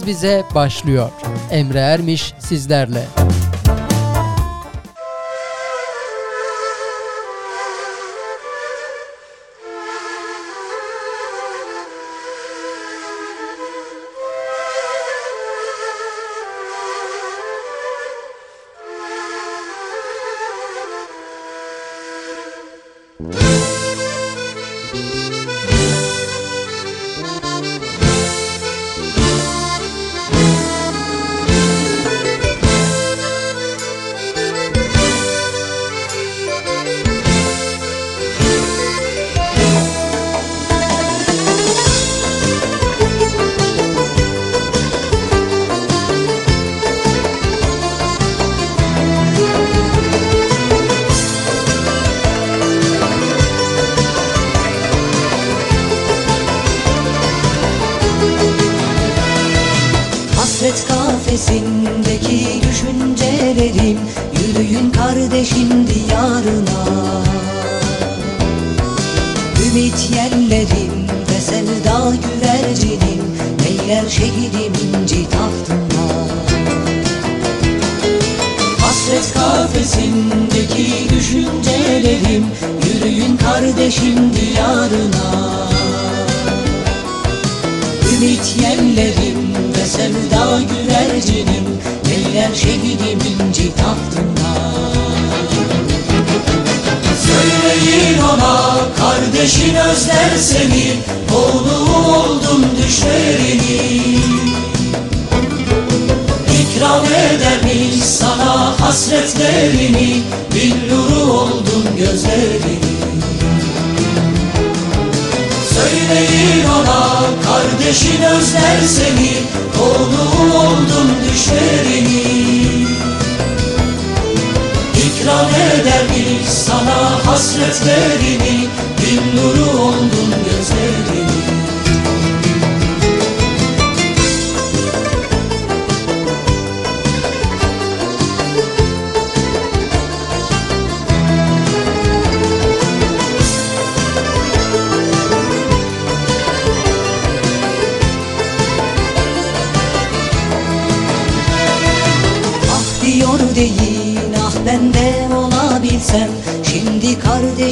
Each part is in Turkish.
Biz Bize başlıyor. Emre Ermiş sizlerle. Müzik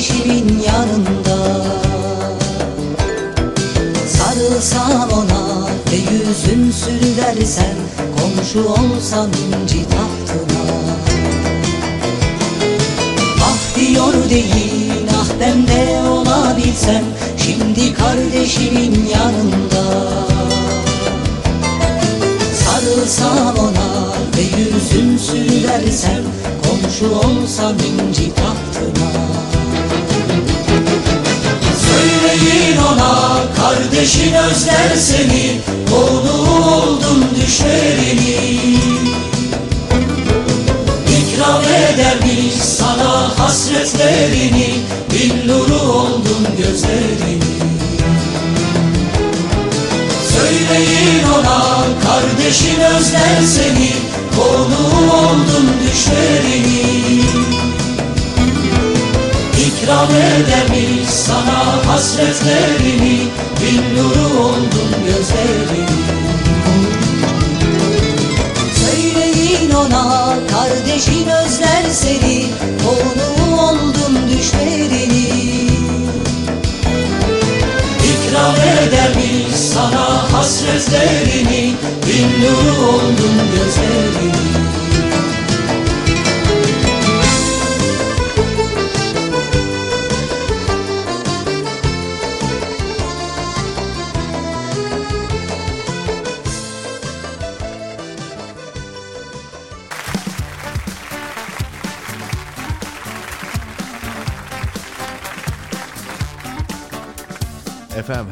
Bekir'in yanında. Sarılsan ona ve yüzün sürüversen Komşu olsan inci tahtına. Ah diyor değil ah ben de olabilsem Şimdi kardeşimin yanında. Sarılsan ona ve yüzün sürüversen Komşu olsan inci Ama kardeşin özler seni Konu oldun düşlerini. İkram eder biz sana hasretlerini Bin nuru oldun gözlerini. Söyleyin ona kardeşin özler seni Konu oldun düşlerini ikram edemiş sana hasretlerimi Bin nuru oldun gözlerimi Söyleyin ona kardeşin özler seni Konuğu oldun düşlerini. İkram edemiş sana hasretlerimi Bin nuru oldun gözlerimi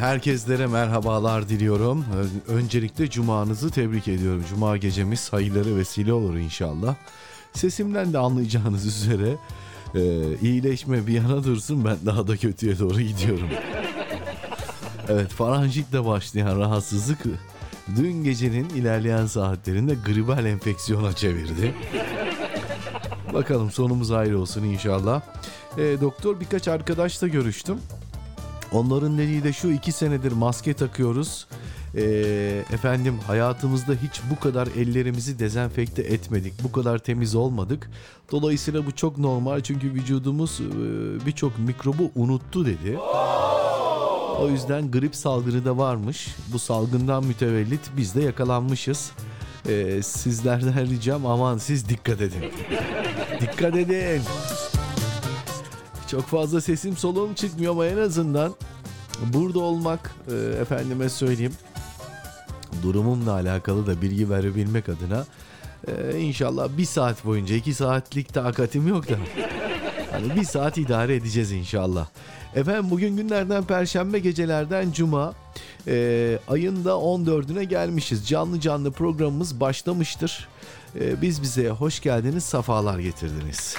Herkeslere merhabalar diliyorum. Öncelikle cumanızı tebrik ediyorum. Cuma gecemiz hayırlara vesile olur inşallah. Sesimden de anlayacağınız üzere e, iyileşme bir yana dursun ben daha da kötüye doğru gidiyorum. evet faranjitle başlayan rahatsızlık dün gecenin ilerleyen saatlerinde gribal enfeksiyona çevirdi. Bakalım sonumuz ayrı olsun inşallah. E, doktor birkaç arkadaşla görüştüm. Onların dediği de şu iki senedir maske takıyoruz. E, efendim hayatımızda hiç bu kadar ellerimizi dezenfekte etmedik. Bu kadar temiz olmadık. Dolayısıyla bu çok normal çünkü vücudumuz e, birçok mikrobu unuttu dedi. O yüzden grip salgını da varmış. Bu salgından mütevellit biz de yakalanmışız. Ee, sizlerden ricam aman siz dikkat edin. dikkat edin. Çok fazla sesim soluğum çıkmıyor ama en azından burada olmak e, efendime söyleyeyim durumumla alakalı da bilgi verebilmek adına e, inşallah bir saat boyunca iki saatlik takatim yok da hani bir saat idare edeceğiz inşallah. Efendim bugün günlerden perşembe gecelerden cuma e, ayın da 14'üne gelmişiz. Canlı canlı programımız başlamıştır. E, biz bize hoş geldiniz, safalar getirdiniz.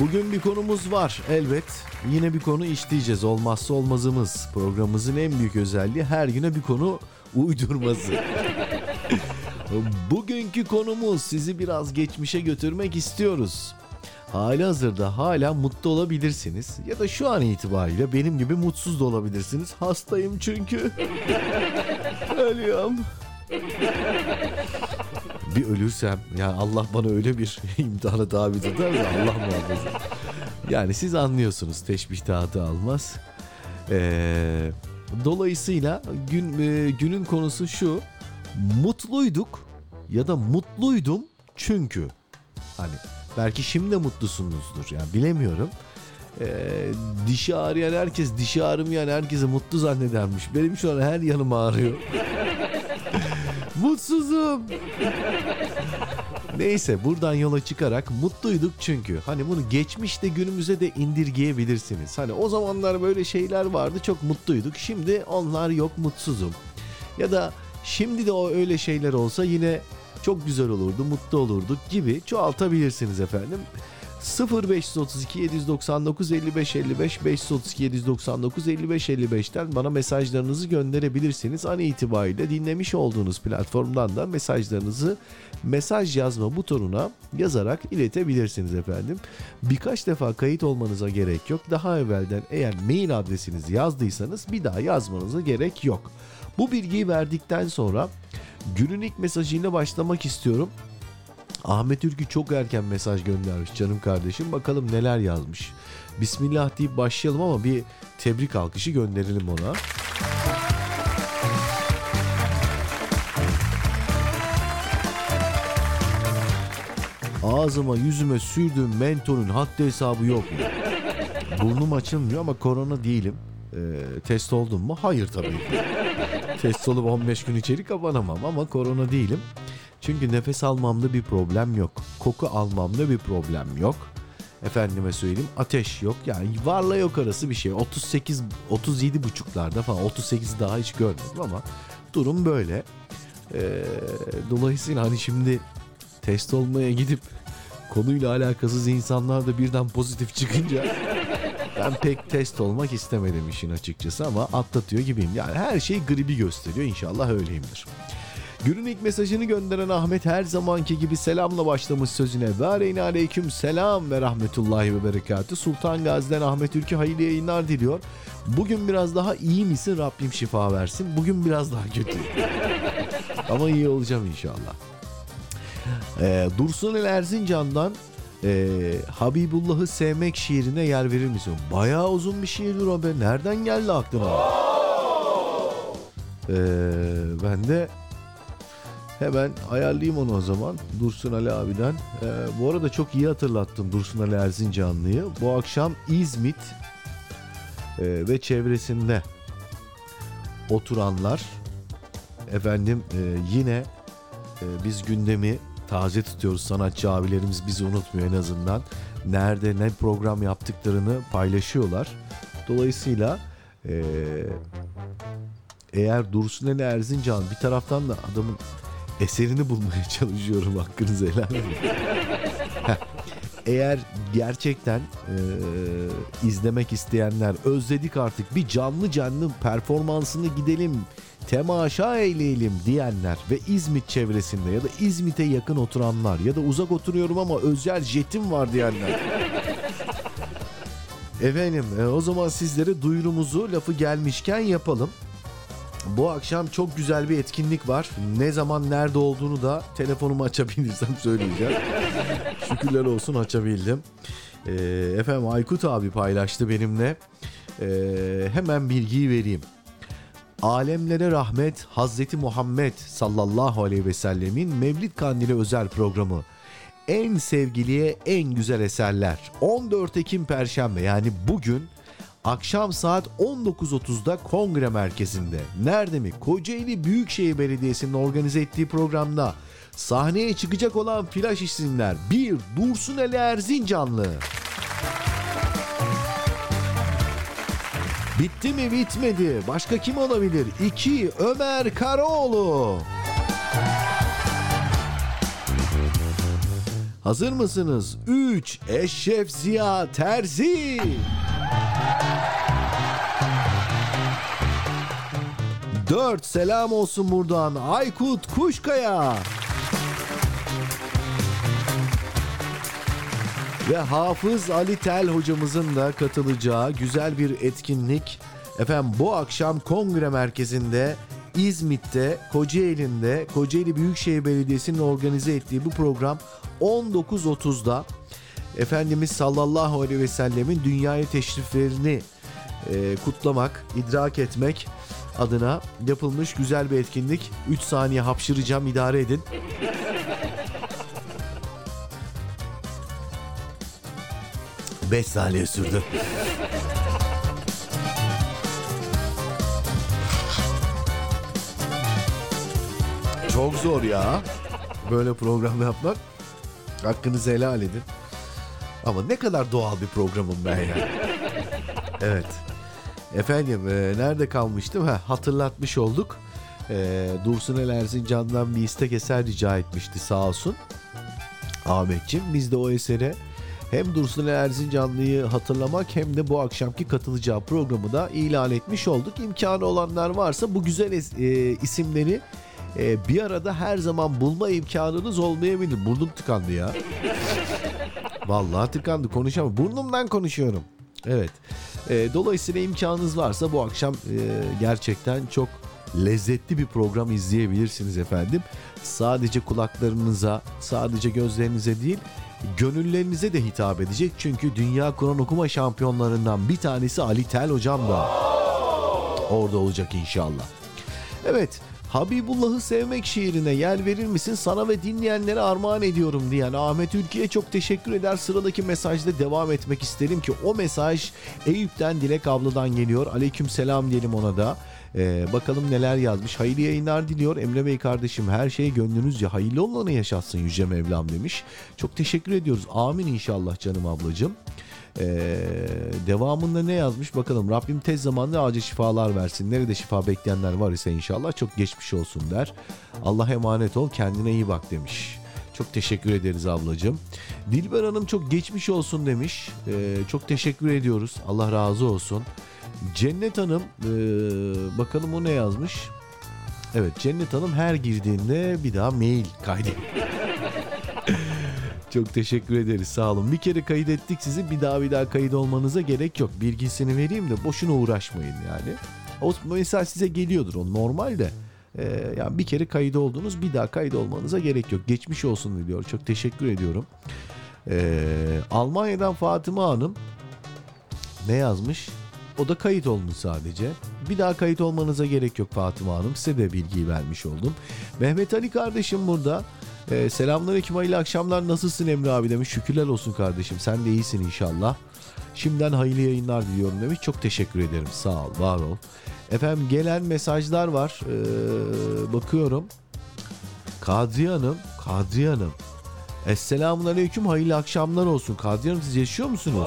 Bugün bir konumuz var elbet. Yine bir konu işleyeceğiz. Olmazsa olmazımız. Programımızın en büyük özelliği her güne bir konu uydurması. Bugünkü konumuz sizi biraz geçmişe götürmek istiyoruz. Hali hazırda hala mutlu olabilirsiniz ya da şu an itibariyle benim gibi mutsuz da olabilirsiniz. Hastayım çünkü. Ölüyorum. Bir ölürsem yani Allah bana öyle bir imtihana tabi tutar da Allah muhafaza. Yani siz anlıyorsunuz teşbih tahtı almaz. Ee, dolayısıyla gün e, günün konusu şu. Mutluyduk ya da mutluydum çünkü hani belki şimdi de mutlusunuzdur yani bilemiyorum. Ee, dişi ağrıyan herkes dişi ağrımayan herkese mutlu zannedermiş. Benim şu an her yanım ağrıyor. Mutsuzum. Neyse buradan yola çıkarak mutluyduk çünkü. Hani bunu geçmişte günümüze de indirgeyebilirsiniz. Hani o zamanlar böyle şeyler vardı çok mutluyduk. Şimdi onlar yok mutsuzum. Ya da şimdi de o öyle şeyler olsa yine çok güzel olurdu, mutlu olurduk gibi çoğaltabilirsiniz efendim. 0532 799 55 55 532 799 55 55'ten bana mesajlarınızı gönderebilirsiniz. An itibariyle dinlemiş olduğunuz platformdan da mesajlarınızı mesaj yazma butonuna yazarak iletebilirsiniz efendim. Birkaç defa kayıt olmanıza gerek yok. Daha evvelden eğer mail adresinizi yazdıysanız bir daha yazmanıza gerek yok. Bu bilgiyi verdikten sonra günün ilk mesajıyla başlamak istiyorum. Ahmet Ülkü çok erken mesaj göndermiş canım kardeşim. Bakalım neler yazmış. Bismillah deyip başlayalım ama bir tebrik alkışı gönderelim ona. Ağzıma yüzüme sürdüğüm mentonun haddi hesabı yok? Burnum açılmıyor ama korona değilim. Ee, test oldum mu? Hayır tabii test olup 15 gün içeri kapanamam ama korona değilim. Çünkü nefes almamda bir problem yok. Koku almamda bir problem yok. Efendime söyleyeyim ateş yok. Yani varla yok arası bir şey. 38 37 buçuklarda falan 38 daha hiç görmedim ama durum böyle. Ee, dolayısıyla hani şimdi test olmaya gidip konuyla alakasız insanlar da birden pozitif çıkınca ben pek test olmak istemedim işin açıkçası ama atlatıyor gibiyim. Yani her şey gribi gösteriyor. İnşallah öyleyimdir. Günün ilk mesajını gönderen Ahmet her zamanki gibi selamla başlamış sözüne. Ve aleyna aleyküm selam ve rahmetullahi ve berekatü. Sultan Gazi'den Ahmet Ülkü hayırlı yayınlar diliyor. Bugün biraz daha iyi misin Rabbim şifa versin. Bugün biraz daha kötü. Ama iyi olacağım inşallah. Ee, Dursun El Erzincan'dan e, Habibullah'ı sevmek şiirine yer verir misin? Bayağı uzun bir şiirdir o be. Nereden geldi aklına? Ee, ben de Hemen ayarlayayım onu o zaman Dursun Ali abiden. Ee, bu arada çok iyi hatırlattın Dursun Ali Erzincanlı'yı. Bu akşam İzmit e, ve çevresinde oturanlar efendim e, yine e, biz gündemi taze tutuyoruz. Sanatçı abilerimiz bizi unutmuyor en azından. Nerede ne program yaptıklarını paylaşıyorlar. Dolayısıyla e, eğer Dursun Ali Erzincan bir taraftan da adamın eserini bulmaya çalışıyorum hakkınızı helal edin. Eğer gerçekten e, izlemek isteyenler özledik artık bir canlı canlı performansını gidelim temaşa eyleyelim diyenler ve İzmit çevresinde ya da İzmit'e yakın oturanlar ya da uzak oturuyorum ama özel jetim var diyenler. Efendim e, o zaman sizlere duyurumuzu lafı gelmişken yapalım. Bu akşam çok güzel bir etkinlik var. Ne zaman nerede olduğunu da telefonumu açabilirsem söyleyeceğim. Şükürler olsun açabildim. E, efendim Aykut abi paylaştı benimle. E, hemen bilgiyi vereyim. Alemlere rahmet Hazreti Muhammed sallallahu aleyhi ve sellemin Mevlid Kandili özel programı. En sevgiliye en güzel eserler. 14 Ekim Perşembe yani bugün akşam saat 19.30'da Kongre Merkezi'nde. Nerede mi? Kocaeli Büyükşehir Belediyesi'nin organize ettiği programda sahneye çıkacak olan flash isimler 1. Dursun Ali Erzincanlı. Bitti mi bitmedi. Başka kim olabilir? 2. Ömer Karaoğlu. Hazır mısınız? 3. Eşref Ziya Terzi. 4. Selam olsun buradan Aykut Kuşkaya. Ve Hafız Ali Tel hocamızın da katılacağı güzel bir etkinlik. Efendim bu akşam kongre merkezinde İzmit'te, Kocaeli'nde, Kocaeli Büyükşehir Belediyesi'nin organize ettiği bu program 19.30'da Efendimiz sallallahu aleyhi ve sellemin dünyaya teşriflerini e, kutlamak, idrak etmek adına yapılmış güzel bir etkinlik. 3 saniye hapşıracağım idare edin. Beş saniye sürdü. Çok zor ya. Böyle program yapmak. Hakkınızı helal edin. Ama ne kadar doğal bir programım ben ya. Evet. Efendim e, nerede kalmıştım? Ha, hatırlatmış olduk. E, Dursun El Erzincan'dan bir istek eser rica etmişti sağ olsun. Ahmetciğim biz de o esere hem Dursun El Erzincanlı'yı hatırlamak hem de bu akşamki katılacağı programı da ilan etmiş olduk. İmkanı olanlar varsa bu güzel es- e, isimleri e, bir arada her zaman bulma imkanınız olmayabilir. Burnum tıkandı ya. Vallahi tıkandı konuşamam. Burnumdan konuşuyorum. Evet. E, dolayısıyla imkanınız varsa bu akşam e, gerçekten çok lezzetli bir program izleyebilirsiniz efendim. Sadece kulaklarınıza, sadece gözlerinize değil, gönüllerinize de hitap edecek. Çünkü Dünya Kur'an okuma şampiyonlarından bir tanesi Ali Tel hocam da orada olacak inşallah. Evet, Habibullah'ı sevmek şiirine yer verir misin? Sana ve dinleyenlere armağan ediyorum diyen Ahmet Ülke'ye çok teşekkür eder. Sıradaki mesajda devam etmek isterim ki o mesaj Eyüp'ten Dilek abladan geliyor. Aleyküm selam diyelim ona da. Ee, bakalım neler yazmış. Hayırlı yayınlar diliyor. Emre Bey kardeşim her şey gönlünüzce hayırlı olanı yaşatsın Yüce Mevlam demiş. Çok teşekkür ediyoruz. Amin inşallah canım ablacığım. Ee, devamında ne yazmış? Bakalım. Rabbim tez zamanda acil şifalar versin. Nerede şifa bekleyenler var ise inşallah çok geçmiş olsun der. Allah emanet ol kendine iyi bak demiş. Çok teşekkür ederiz ablacığım. Dilber Hanım çok geçmiş olsun demiş. Ee, çok teşekkür ediyoruz. Allah razı olsun. Cennet Hanım ee, bakalım o ne yazmış? Evet Cennet Hanım her girdiğinde bir daha mail kaydediyor çok teşekkür ederiz sağ olun. Bir kere kaydettik sizi bir daha bir daha kayıt olmanıza gerek yok. Bilgisini vereyim de boşuna uğraşmayın yani. O mesaj size geliyordur o normal de. Ee, yani bir kere kayıt oldunuz bir daha kayıt olmanıza gerek yok. Geçmiş olsun diyor. Çok teşekkür ediyorum. Ee, Almanya'dan Fatıma Hanım ne yazmış? O da kayıt olmuş sadece. Bir daha kayıt olmanıza gerek yok Fatıma Hanım. Size de bilgiyi vermiş oldum. Mehmet Ali kardeşim burada. Ee, selamünaleyküm hayırlı akşamlar nasılsın Emre abi demiş. Şükürler olsun kardeşim sen de iyisin inşallah. Şimdiden hayırlı yayınlar diliyorum demiş. Çok teşekkür ederim sağ ol var ol. Efendim gelen mesajlar var. Ee, bakıyorum. Kadriye Hanım. Kadriye Hanım. Esselamun aleyküm hayırlı akşamlar olsun. Kadriye Hanım siz yaşıyor musunuz?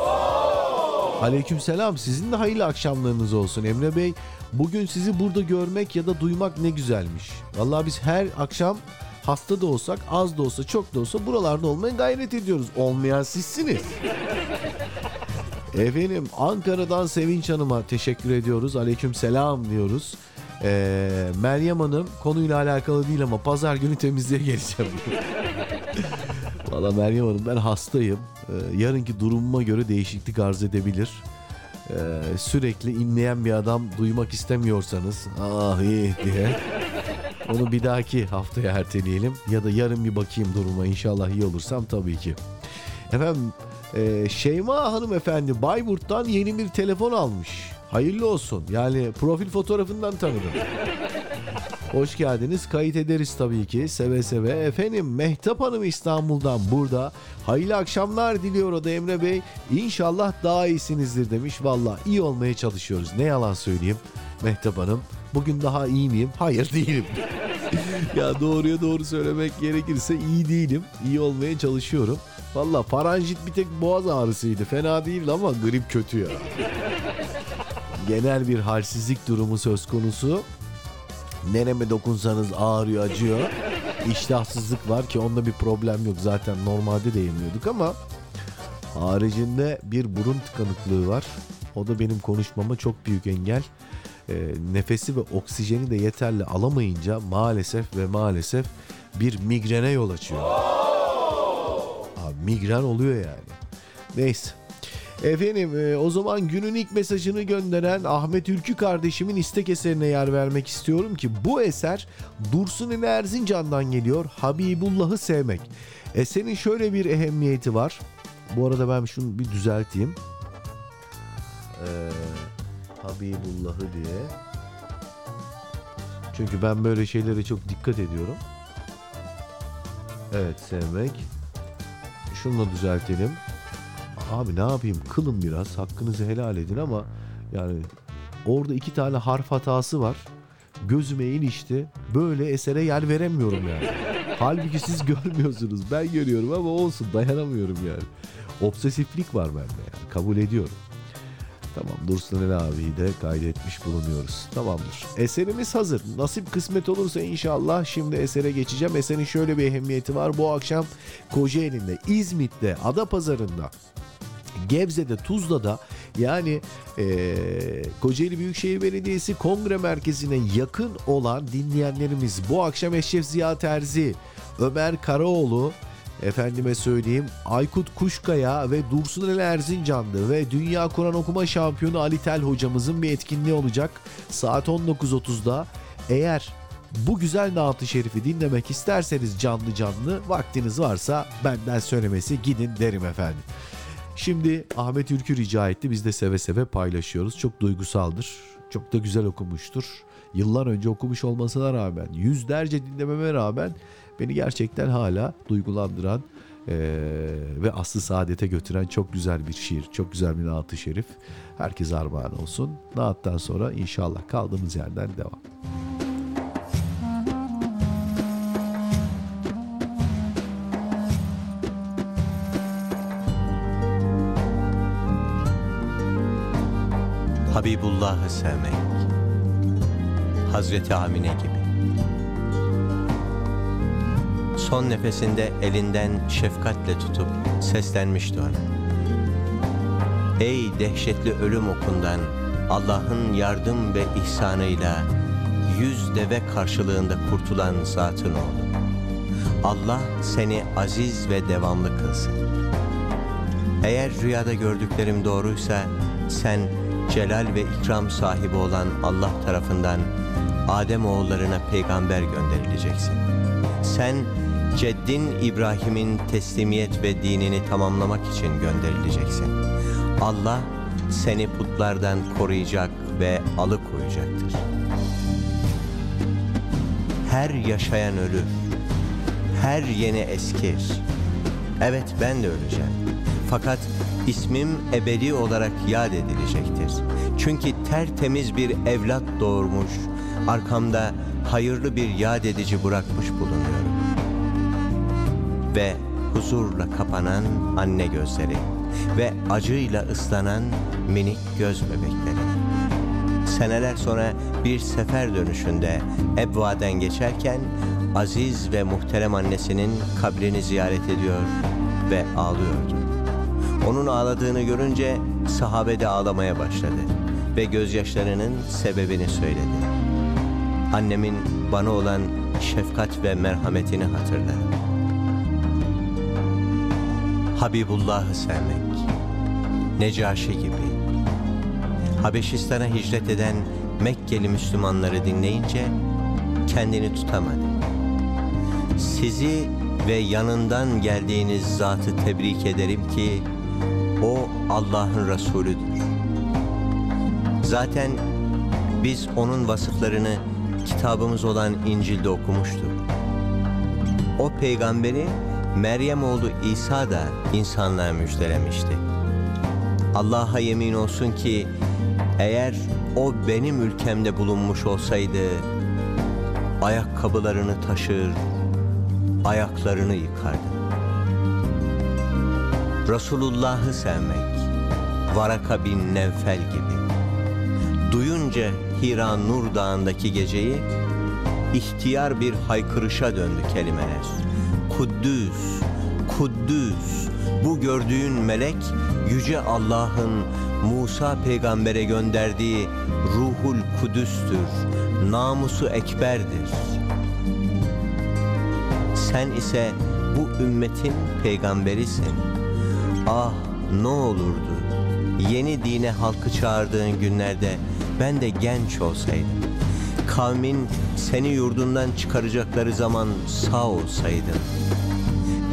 Aleyküm selam. Sizin de hayırlı akşamlarınız olsun Emre Bey. Bugün sizi burada görmek ya da duymak ne güzelmiş. Vallahi biz her akşam hasta da olsak, az da olsa, çok da olsa buralarda olmaya gayret ediyoruz. Olmayan sizsiniz. Efendim Ankara'dan Sevinç Hanım'a teşekkür ediyoruz. Aleyküm selam diyoruz. Ee, Meryem Hanım konuyla alakalı değil ama pazar günü temizliğe geleceğim. Valla Meryem Hanım ben hastayım. Ee, yarınki durumuma göre değişiklik arz edebilir. Ee, sürekli inleyen bir adam duymak istemiyorsanız ah iyi diye onu bir dahaki haftaya erteleyelim ya da yarın bir bakayım duruma inşallah iyi olursam tabii ki. Efendim e, Şeyma hanımefendi Bayburt'tan yeni bir telefon almış. Hayırlı olsun. Yani profil fotoğrafından tanıdım. Hoş geldiniz. Kayıt ederiz tabii ki. Seve seve. Efendim Mehtap Hanım İstanbul'dan burada. Hayırlı akşamlar diliyor o da Emre Bey. İnşallah daha iyisinizdir demiş. Valla iyi olmaya çalışıyoruz. Ne yalan söyleyeyim Mehtap Hanım. Bugün daha iyi miyim? Hayır değilim. ya doğruya doğru söylemek gerekirse iyi değilim. İyi olmaya çalışıyorum. Valla paranjit bir tek boğaz ağrısıydı. Fena değildi ama grip kötü ya. Genel bir halsizlik durumu söz konusu. Nereme dokunsanız ağrıyor, acıyor. İştahsızlık var ki onda bir problem yok. Zaten normalde de yemiyorduk ama haricinde bir burun tıkanıklığı var. O da benim konuşmama çok büyük engel. E, nefesi ve oksijeni de yeterli alamayınca maalesef ve maalesef bir migrene yol açıyor. Abi migren oluyor yani. Neyse. Efendim e, o zaman günün ilk mesajını gönderen Ahmet Ülkü kardeşimin istek eserine yer vermek istiyorum ki bu eser Dursun İne Erzincan'dan geliyor Habibullah'ı sevmek. Eserin şöyle bir ehemmiyeti var. Bu arada ben şunu bir düzelteyim. Ee, Habibullah'ı diye. Çünkü ben böyle şeylere çok dikkat ediyorum. Evet sevmek. Şunu da düzeltelim. Abi ne yapayım kılın biraz hakkınızı helal edin ama yani orada iki tane harf hatası var. Gözüme ilişti. Böyle esere yer veremiyorum yani. Halbuki siz görmüyorsunuz. Ben görüyorum ama olsun dayanamıyorum yani. Obsesiflik var bende yani. Kabul ediyorum. Tamam Dursun Ali abiyi de kaydetmiş bulunuyoruz. Tamamdır. Eserimiz hazır. Nasip kısmet olursa inşallah şimdi esere geçeceğim. Eserin şöyle bir ehemmiyeti var. Bu akşam Kocaeli'nde, İzmit'te, Adapazarı'nda Gebze'de, Tuzla'da yani e, Kocaeli Büyükşehir Belediyesi Kongre Merkezi'ne yakın olan dinleyenlerimiz bu akşam Eşref Ziya Terzi, Ömer Karaoğlu, efendime söyleyeyim Aykut Kuşkaya ve Dursun Ali Erzincanlı ve Dünya Kur'an Okuma Şampiyonu Ali Tel hocamızın bir etkinliği olacak. Saat 19.30'da eğer bu güzel naat Şerif'i dinlemek isterseniz canlı canlı vaktiniz varsa benden söylemesi gidin derim efendim. Şimdi Ahmet Ülkü rica etti. Biz de seve seve paylaşıyoruz. Çok duygusaldır. Çok da güzel okumuştur. Yıllar önce okumuş olmasına rağmen, yüzlerce dinlememe rağmen beni gerçekten hala duygulandıran ee, ve aslı saadete götüren çok güzel bir şiir. Çok güzel bir naat şerif. Herkes armağan olsun. Naattan sonra inşallah kaldığımız yerden devam. Habibullah'ı sevmek. Hazreti Amine gibi. Son nefesinde elinden şefkatle tutup seslenmişti ona. Ey dehşetli ölüm okundan Allah'ın yardım ve ihsanıyla yüz deve karşılığında kurtulan zatın oğlu. Allah seni aziz ve devamlı kılsın. Eğer rüyada gördüklerim doğruysa sen celal ve ikram sahibi olan Allah tarafından Adem oğullarına peygamber gönderileceksin. Sen ceddin İbrahim'in teslimiyet ve dinini tamamlamak için gönderileceksin. Allah seni putlardan koruyacak ve alıkoyacaktır. Her yaşayan ölür, her yeni eskir. Evet ben de öleceğim. Fakat ismim ebedi olarak yad edilecektir. Çünkü tertemiz bir evlat doğurmuş, arkamda hayırlı bir yad edici bırakmış bulunuyorum. Ve huzurla kapanan anne gözleri ve acıyla ıslanan minik göz bebekleri. Seneler sonra bir sefer dönüşünde Ebva'den geçerken aziz ve muhterem annesinin kabrini ziyaret ediyor ve ağlıyordu. Onun ağladığını görünce sahabe de ağlamaya başladı ve gözyaşlarının sebebini söyledi. Annemin bana olan şefkat ve merhametini hatırla. Habibullah'ı sevmek, Necaşi gibi, Habeşistan'a hicret eden Mekkeli Müslümanları dinleyince kendini tutamadı. Sizi ve yanından geldiğiniz zatı tebrik ederim ki o Allah'ın Resulüdür. Zaten biz onun vasıflarını kitabımız olan İncil'de okumuştuk. O peygamberi Meryem oğlu İsa da insanlığa müjdelemişti. Allah'a yemin olsun ki eğer o benim ülkemde bulunmuş olsaydı ayakkabılarını taşır, ayaklarını yıkardı. Resulullah'ı sevmek, Varaka bin Nevfel gibi. Duyunca Hira Nur Dağı'ndaki geceyi ihtiyar bir haykırışa döndü kelimeler. Kuddüs, Kuddüs, bu gördüğün melek Yüce Allah'ın Musa peygambere gönderdiği Ruhul Kudüs'tür, namusu ekberdir. Sen ise bu ümmetin peygamberisin. Ah ne olurdu yeni dine halkı çağırdığın günlerde ben de genç olsaydım. Kavmin seni yurdundan çıkaracakları zaman sağ olsaydın.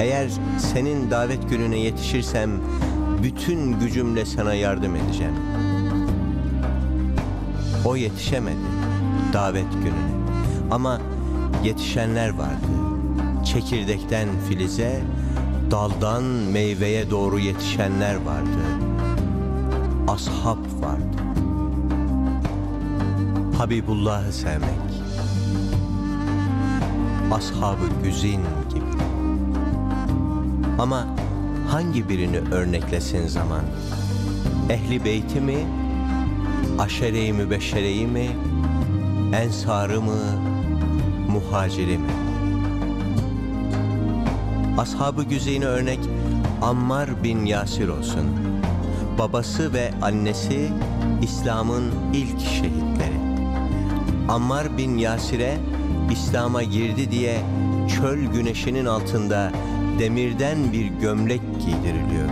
Eğer senin davet gününe yetişirsem bütün gücümle sana yardım edeceğim. O yetişemedi davet gününe. Ama yetişenler vardı. Çekirdekten filize, daldan meyveye doğru yetişenler vardı. Ashab vardı. Habibullah'ı sevmek. Ashabı güzin gibi. Ama hangi birini örneklesin zaman? Ehli beyti mi? Aşere-i mübeşşereyi mi? Ensarı mı? Muhaciri mi? Ashabı güzeyine örnek Ammar bin Yasir olsun. Babası ve annesi İslam'ın ilk şehitleri. Ammar bin Yasir'e İslam'a girdi diye çöl güneşinin altında demirden bir gömlek giydiriliyor.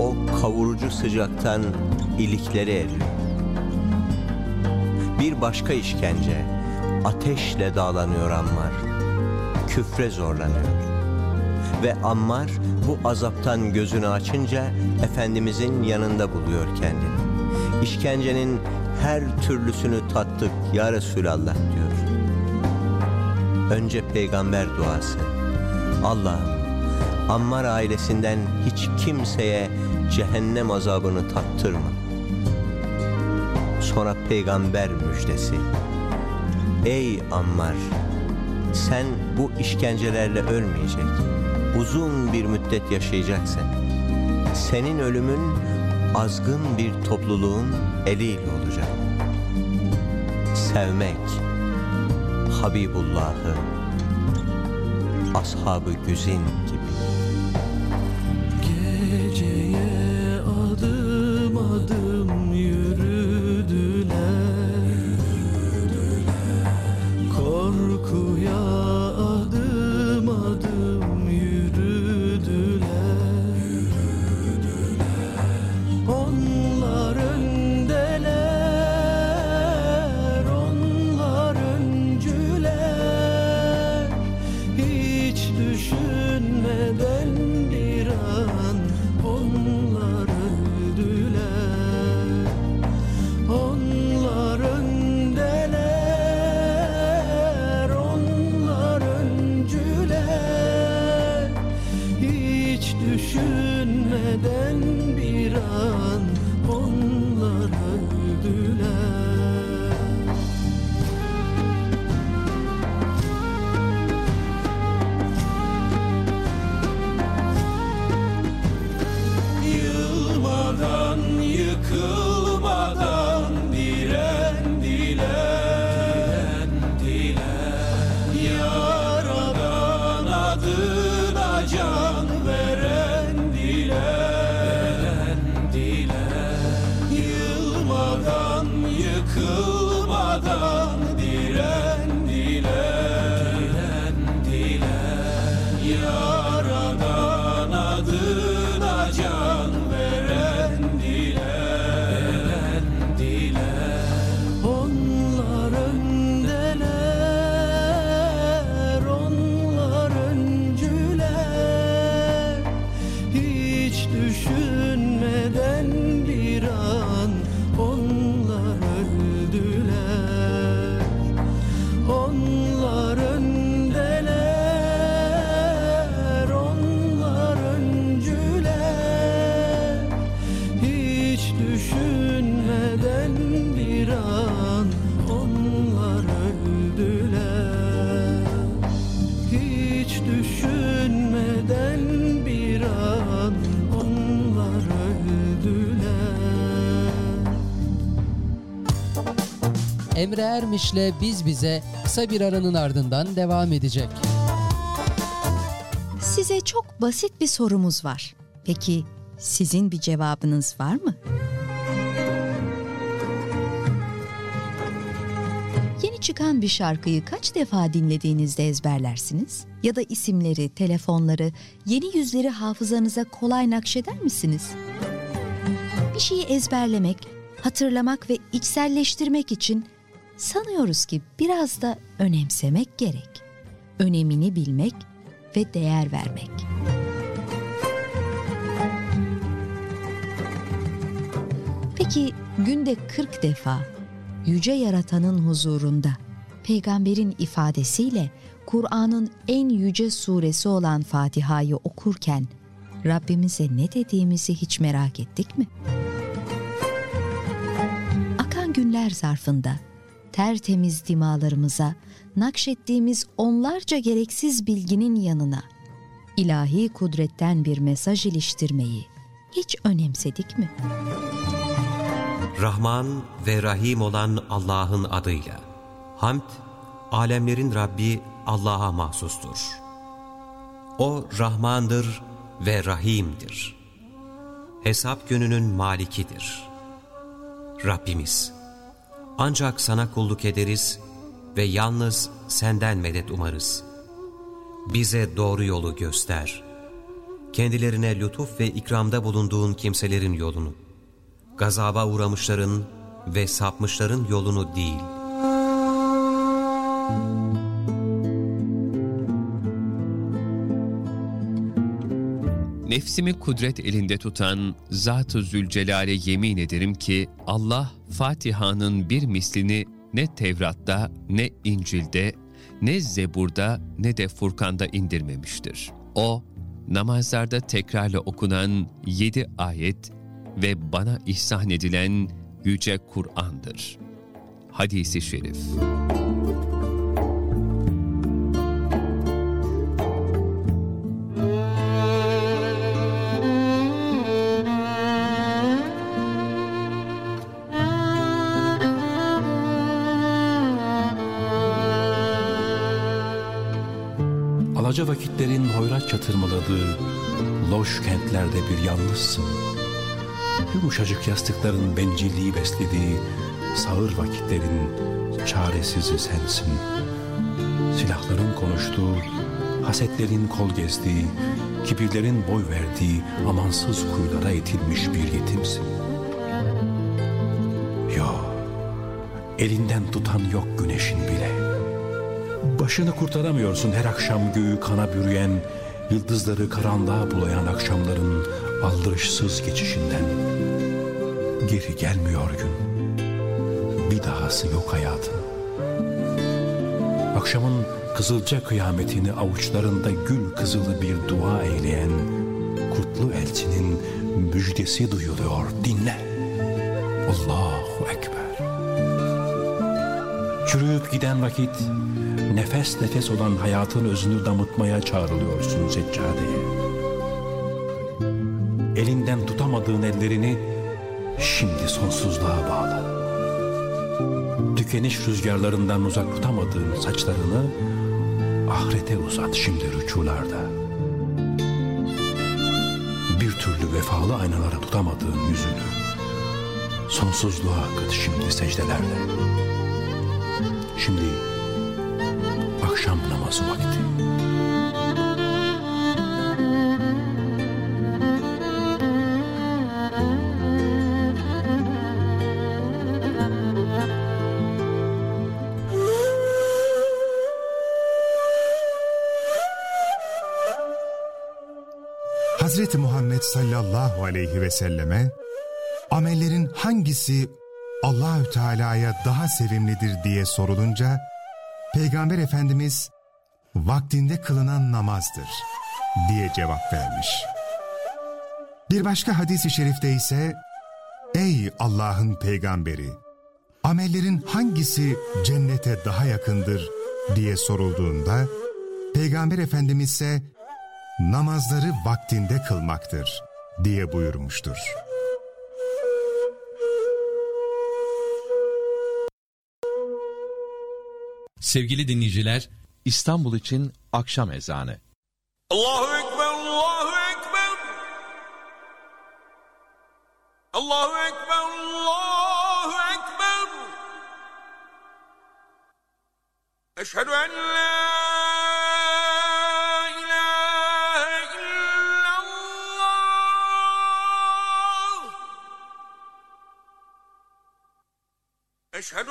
O kavurucu sıcaktan ilikleri eriyor. Bir başka işkence, ateşle dağlanıyor Ammar. Küfre zorlanıyor. Ve Ammar bu azaptan gözünü açınca Efendimizin yanında buluyor kendini. İşkencenin her türlüsünü tattık ya Resulallah diyor. Önce peygamber duası. Allah'ım Ammar ailesinden hiç kimseye cehennem azabını tattırma. Sonra peygamber müjdesi. Ey Ammar sen bu işkencelerle ölmeyecek. Uzun bir müddet yaşayacaksın. Senin ölümün azgın bir topluluğun eliyle olacak. Sevmek, Habibullah'ı, ashabı güzin gibi. Emre Ermiş'le Biz Bize kısa bir aranın ardından devam edecek. Size çok basit bir sorumuz var. Peki sizin bir cevabınız var mı? Yeni çıkan bir şarkıyı kaç defa dinlediğinizde ezberlersiniz? Ya da isimleri, telefonları, yeni yüzleri hafızanıza kolay nakşeder misiniz? Bir şeyi ezberlemek, hatırlamak ve içselleştirmek için sanıyoruz ki biraz da önemsemek gerek. Önemini bilmek ve değer vermek. Peki günde 40 defa yüce yaratanın huzurunda peygamberin ifadesiyle Kur'an'ın en yüce suresi olan Fatiha'yı okurken Rabbimize ne dediğimizi hiç merak ettik mi? Akan günler zarfında tertemiz dimalarımıza nakşettiğimiz onlarca gereksiz bilginin yanına ilahi kudretten bir mesaj iliştirmeyi hiç önemsedik mi? Rahman ve Rahim olan Allah'ın adıyla. Hamd, alemlerin Rabbi Allah'a mahsustur. O Rahmandır ve Rahim'dir. Hesap gününün malikidir. Rabbimiz, ancak sana kulluk ederiz ve yalnız senden medet umarız. Bize doğru yolu göster. Kendilerine lütuf ve ikramda bulunduğun kimselerin yolunu gazaba uğramışların ve sapmışların yolunu değil. Nefsimi kudret elinde tutan Zat-ı Zülcelal'e yemin ederim ki Allah Fatiha'nın bir mislini ne Tevrat'ta, ne İncil'de, ne Zebur'da, ne de Furkan'da indirmemiştir. O, namazlarda tekrarla okunan yedi ayet ve bana ihsan edilen Yüce Kur'an'dır. Hadisi Şerif hoyrat çatırmaladığı loş kentlerde bir yalnızsın. Yumuşacık yastıkların bencilliği beslediği sağır vakitlerin çaresizi sensin. Silahların konuştuğu, hasetlerin kol gezdiği, kibirlerin boy verdiği amansız kuyulara itilmiş bir yetimsin. Yok, elinden tutan yok güneşin bile. Başını kurtaramıyorsun her akşam göğü kana bürüyen, yıldızları karanlığa bulayan akşamların aldırışsız geçişinden. Geri gelmiyor gün. Bir dahası yok hayatın. Akşamın kızılca kıyametini avuçlarında gül kızılı bir dua eyleyen kutlu elçinin müjdesi duyuluyor. Dinle. Allahu Ekber. Çürüyüp giden vakit nefes nefes olan hayatın özünü damıtmaya çağrılıyorsun seccadeye. Elinden tutamadığın ellerini şimdi sonsuzluğa bağla. Tükeniş rüzgarlarından uzak tutamadığın saçlarını ahirete uzat şimdi rüçularda. Bir türlü vefalı aynalara tutamadığın yüzünü sonsuzluğa akıt şimdi secdelerde. Şimdi namazı vakti. Hazreti Muhammed sallallahu aleyhi ve selleme amellerin hangisi Allahü Teala'ya daha sevimlidir diye sorulunca Peygamber Efendimiz vaktinde kılınan namazdır diye cevap vermiş. Bir başka hadis-i şerifte ise Ey Allah'ın peygamberi! Amellerin hangisi cennete daha yakındır diye sorulduğunda Peygamber Efendimiz ise namazları vaktinde kılmaktır diye buyurmuştur. Sevgili dinleyiciler, İstanbul için akşam ezanı. Allahu Ekber, Allahu Ekber. Allahu Ekber, Allahu Ekber. Eşhedü en la ilahe illallah. Eşhedü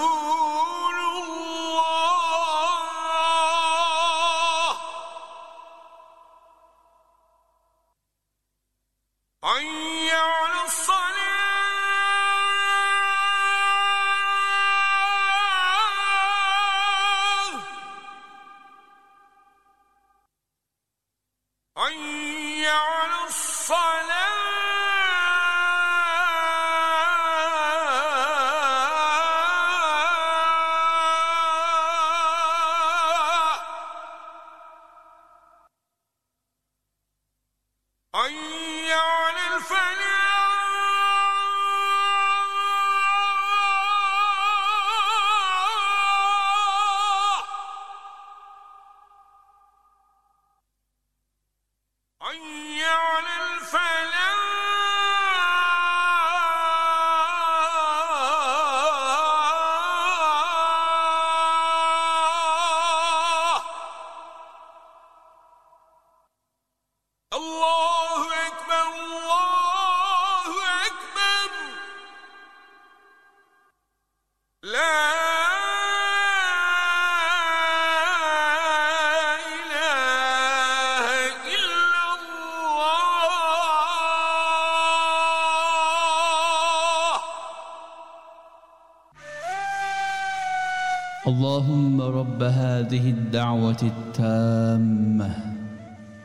اللهم رب هذه الدعوة التامة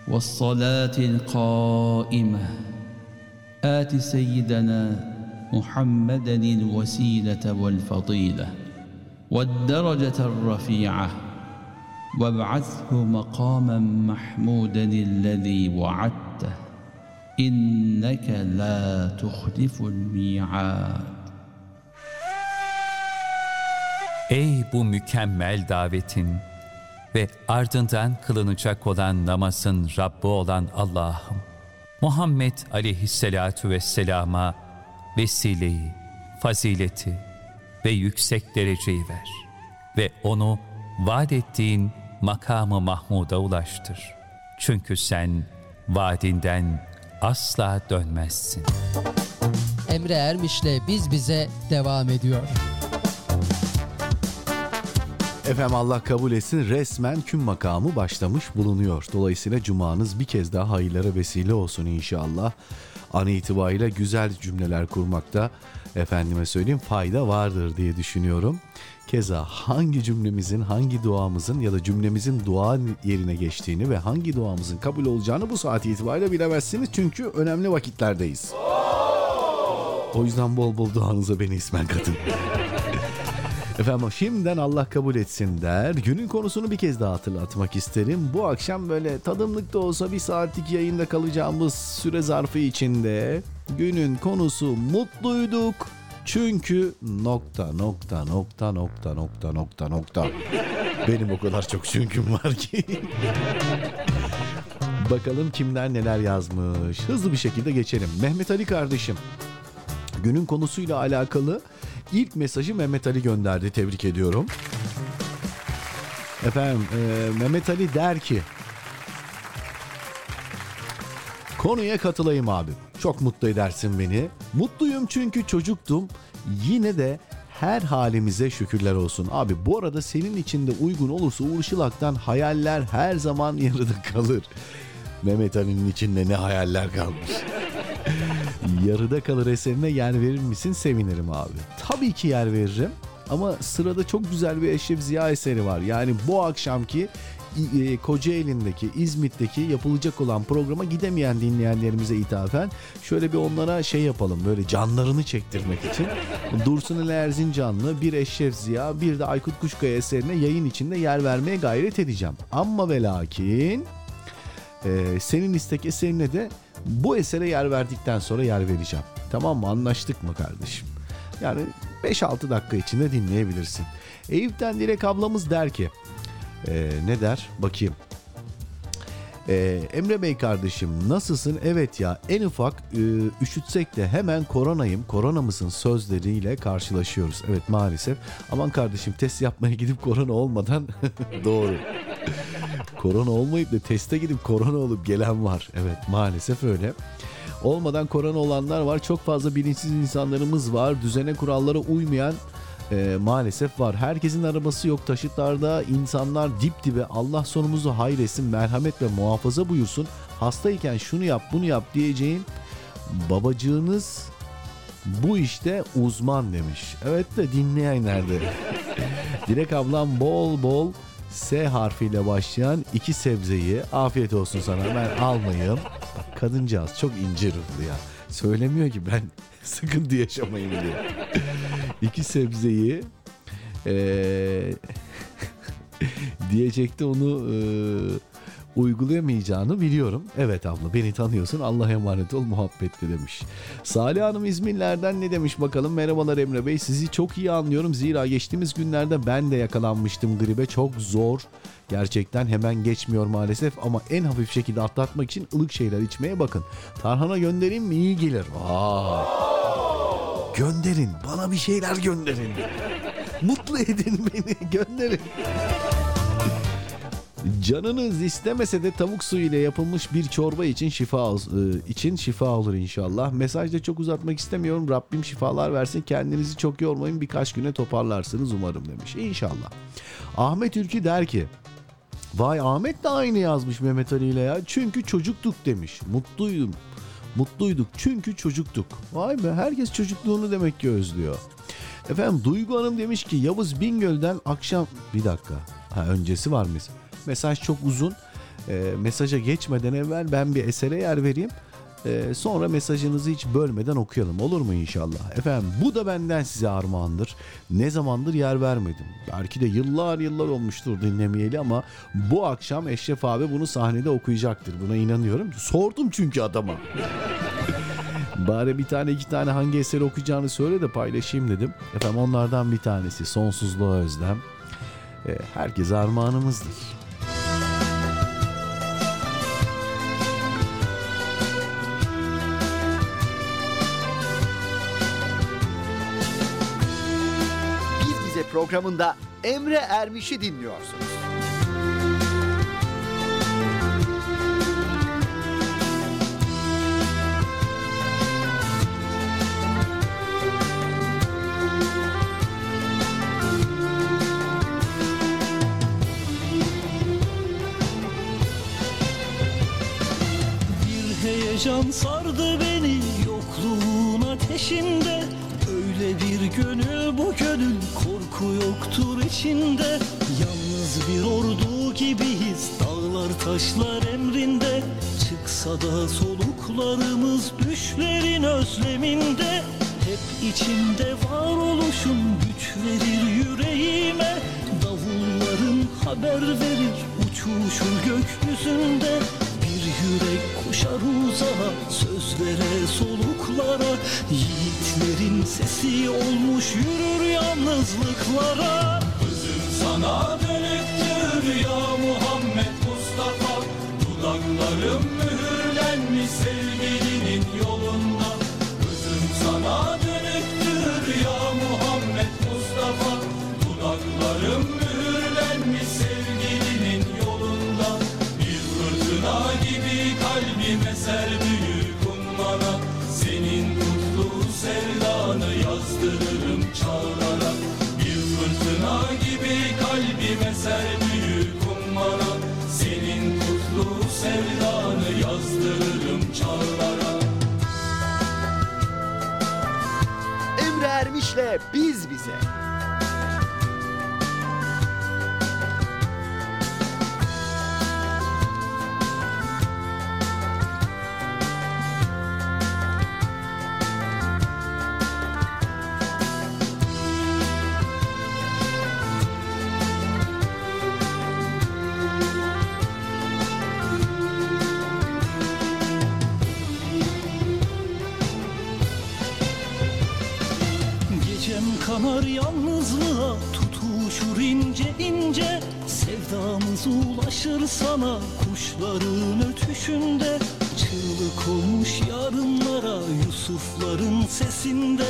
والصلاة القائمة. آت سيدنا محمدا الوسيلة والفضيلة والدرجة الرفيعة وابعثه مقاما محمودا الذي وعدته. إنك لا تخلف الميعاد. Ey bu mükemmel davetin ve ardından kılınacak olan namazın Rabbi olan Allah'ım, Muhammed aleyhisselatu vesselama vesileyi, fazileti ve yüksek dereceyi ver ve onu vaat ettiğin makamı Mahmud'a ulaştır. Çünkü sen vaadinden asla dönmezsin. Emre Ermiş'le Biz Bize devam ediyor. Efendim Allah kabul etsin resmen küm makamı başlamış bulunuyor. Dolayısıyla cumanız bir kez daha hayırlara vesile olsun inşallah. An itibariyle güzel cümleler kurmakta efendime söyleyeyim fayda vardır diye düşünüyorum. Keza hangi cümlemizin, hangi duamızın ya da cümlemizin dua yerine geçtiğini ve hangi duamızın kabul olacağını bu saat itibariyle bilemezsiniz. Çünkü önemli vakitlerdeyiz. O yüzden bol bol duanıza beni ismen katın. Efendim şimdiden Allah kabul etsin der. Günün konusunu bir kez daha hatırlatmak isterim. Bu akşam böyle tadımlık da olsa bir saatlik yayında kalacağımız süre zarfı içinde günün konusu mutluyduk. Çünkü nokta nokta nokta nokta nokta nokta nokta. Benim o kadar çok çünküm var ki. Bakalım kimler neler yazmış. Hızlı bir şekilde geçelim. Mehmet Ali kardeşim. Günün konusuyla alakalı ilk mesajı Mehmet Ali gönderdi. Tebrik ediyorum. Efendim e, Mehmet Ali der ki Konuya katılayım abi. Çok mutlu edersin beni. Mutluyum çünkü çocuktum. Yine de her halimize şükürler olsun. Abi bu arada senin için de uygun olursa Uğur Şılak'tan hayaller her zaman yarıda kalır. Mehmet Ali'nin içinde ne hayaller kalmış. Yarıda kalır eserine yer verir misin sevinirim abi. Tabii ki yer veririm. Ama sırada çok güzel bir Eşref Ziya eseri var. Yani bu akşamki e, Kocaeli'ndeki, İzmit'teki yapılacak olan programa gidemeyen dinleyenlerimize ithafen şöyle bir onlara şey yapalım böyle canlarını çektirmek için. Dursun Ali Erzincanlı, bir Eşref Ziya, bir de Aykut Kuşkaya eserine yayın içinde yer vermeye gayret edeceğim. Ama ve lakin e, senin istek eserine de bu esere yer verdikten sonra yer vereceğim. Tamam mı? Anlaştık mı kardeşim? Yani 5-6 dakika içinde dinleyebilirsin. Eyüp'ten Dilek ablamız der ki e, ne der? Bakayım. E, Emre Bey kardeşim nasılsın? Evet ya en ufak e, üşütsek de hemen koronayım, korona mısın sözleriyle karşılaşıyoruz. Evet maalesef. Aman kardeşim test yapmaya gidip korona olmadan doğru. Korona olmayıp da teste gidip korona olup gelen var. Evet maalesef öyle. Olmadan korona olanlar var. Çok fazla bilinçsiz insanlarımız var. Düzene kurallara uymayan e, maalesef var. Herkesin arabası yok taşıtlarda. insanlar dip dibe Allah sonumuzu hayretsin, merhamet ve muhafaza buyursun. Hastayken şunu yap bunu yap diyeceğin babacığınız bu işte uzman demiş. Evet de dinleyen nerede? Dilek ablam bol bol S harfiyle başlayan iki sebzeyi afiyet olsun sana ben almayayım. Bak kadıncağız çok ince ruhlu ya. Söylemiyor ki ben sıkıntı yaşamayayım diye. iki sebzeyi ee, diyecekti onu ee, uygulayamayacağını biliyorum. Evet abla beni tanıyorsun Allah'a emanet ol muhabbetle demiş. Salih Hanım İzmirlerden ne demiş bakalım. Merhabalar Emre Bey sizi çok iyi anlıyorum. Zira geçtiğimiz günlerde ben de yakalanmıştım gribe. Çok zor. Gerçekten hemen geçmiyor maalesef ama en hafif şekilde atlatmak için ılık şeyler içmeye bakın. Tarhana göndereyim mi iyi gelir. Vay. Gönderin bana bir şeyler gönderin. Mutlu edin beni gönderin. Canınız istemese de tavuk suyu ile yapılmış bir çorba için şifa e, için şifa olur inşallah. Mesajda çok uzatmak istemiyorum. Rabbim şifalar versin. Kendinizi çok yormayın. Birkaç güne toparlarsınız umarım demiş. İnşallah. Ahmet Ülkü der ki Vay Ahmet de aynı yazmış Mehmet Ali ile ya. Çünkü çocuktuk demiş. Mutluydum. Mutluyduk çünkü çocuktuk. Vay be herkes çocukluğunu demek ki özlüyor. Efendim Duygu Hanım demiş ki Yavuz Bingöl'den akşam... Bir dakika. Ha öncesi var mı? Mesaj çok uzun. E, mesaja geçmeden evvel ben bir esere yer vereyim. E, sonra mesajınızı hiç bölmeden okuyalım olur mu inşallah? Efendim bu da benden size armağandır. Ne zamandır yer vermedim. Belki de yıllar yıllar olmuştur dinlemeyeli ama bu akşam Eşref abi bunu sahnede okuyacaktır. Buna inanıyorum. Sordum çünkü adama. Bari bir tane iki tane hangi eseri okuyacağını söyle de paylaşayım dedim. Efendim onlardan bir tanesi Sonsuzluğa Özlem. E, herkese armağanımızdır. Programında Emre Ermiş'i dinliyorsunuz. Bir heyecan sardı beni yokluğun ateşinde gönül bu gönül korku yoktur içinde. Yalnız bir ordu gibiyiz dağlar taşlar emrinde. Çıksa da soluklarımız düşlerin özleminde. Hep içimde var oluşun güç verir yüreğime. Davulların haber verir uçuşur gökyüzünde yürek koşar uzağa sözlere soluklara. Yiğitlerin sesi olmuş yürür yalnızlıklara. Özüm sana dönüktür ya Muhammed Mustafa. Dudaklarım mühürlenmiş gibi kalbime ser büyük ummana Senin kutlu sevdanı yazdırırım çağlara. Bir fırtına gibi kalbime ser büyük ummana Senin kutlu sevdanı yazdırırım çağlara. Emre Ermiş'le Biz Bize. Sevdamız ulaşır sana kuşların ötüşünde? Çığlık olmuş yarınlara Yusufların sesinde.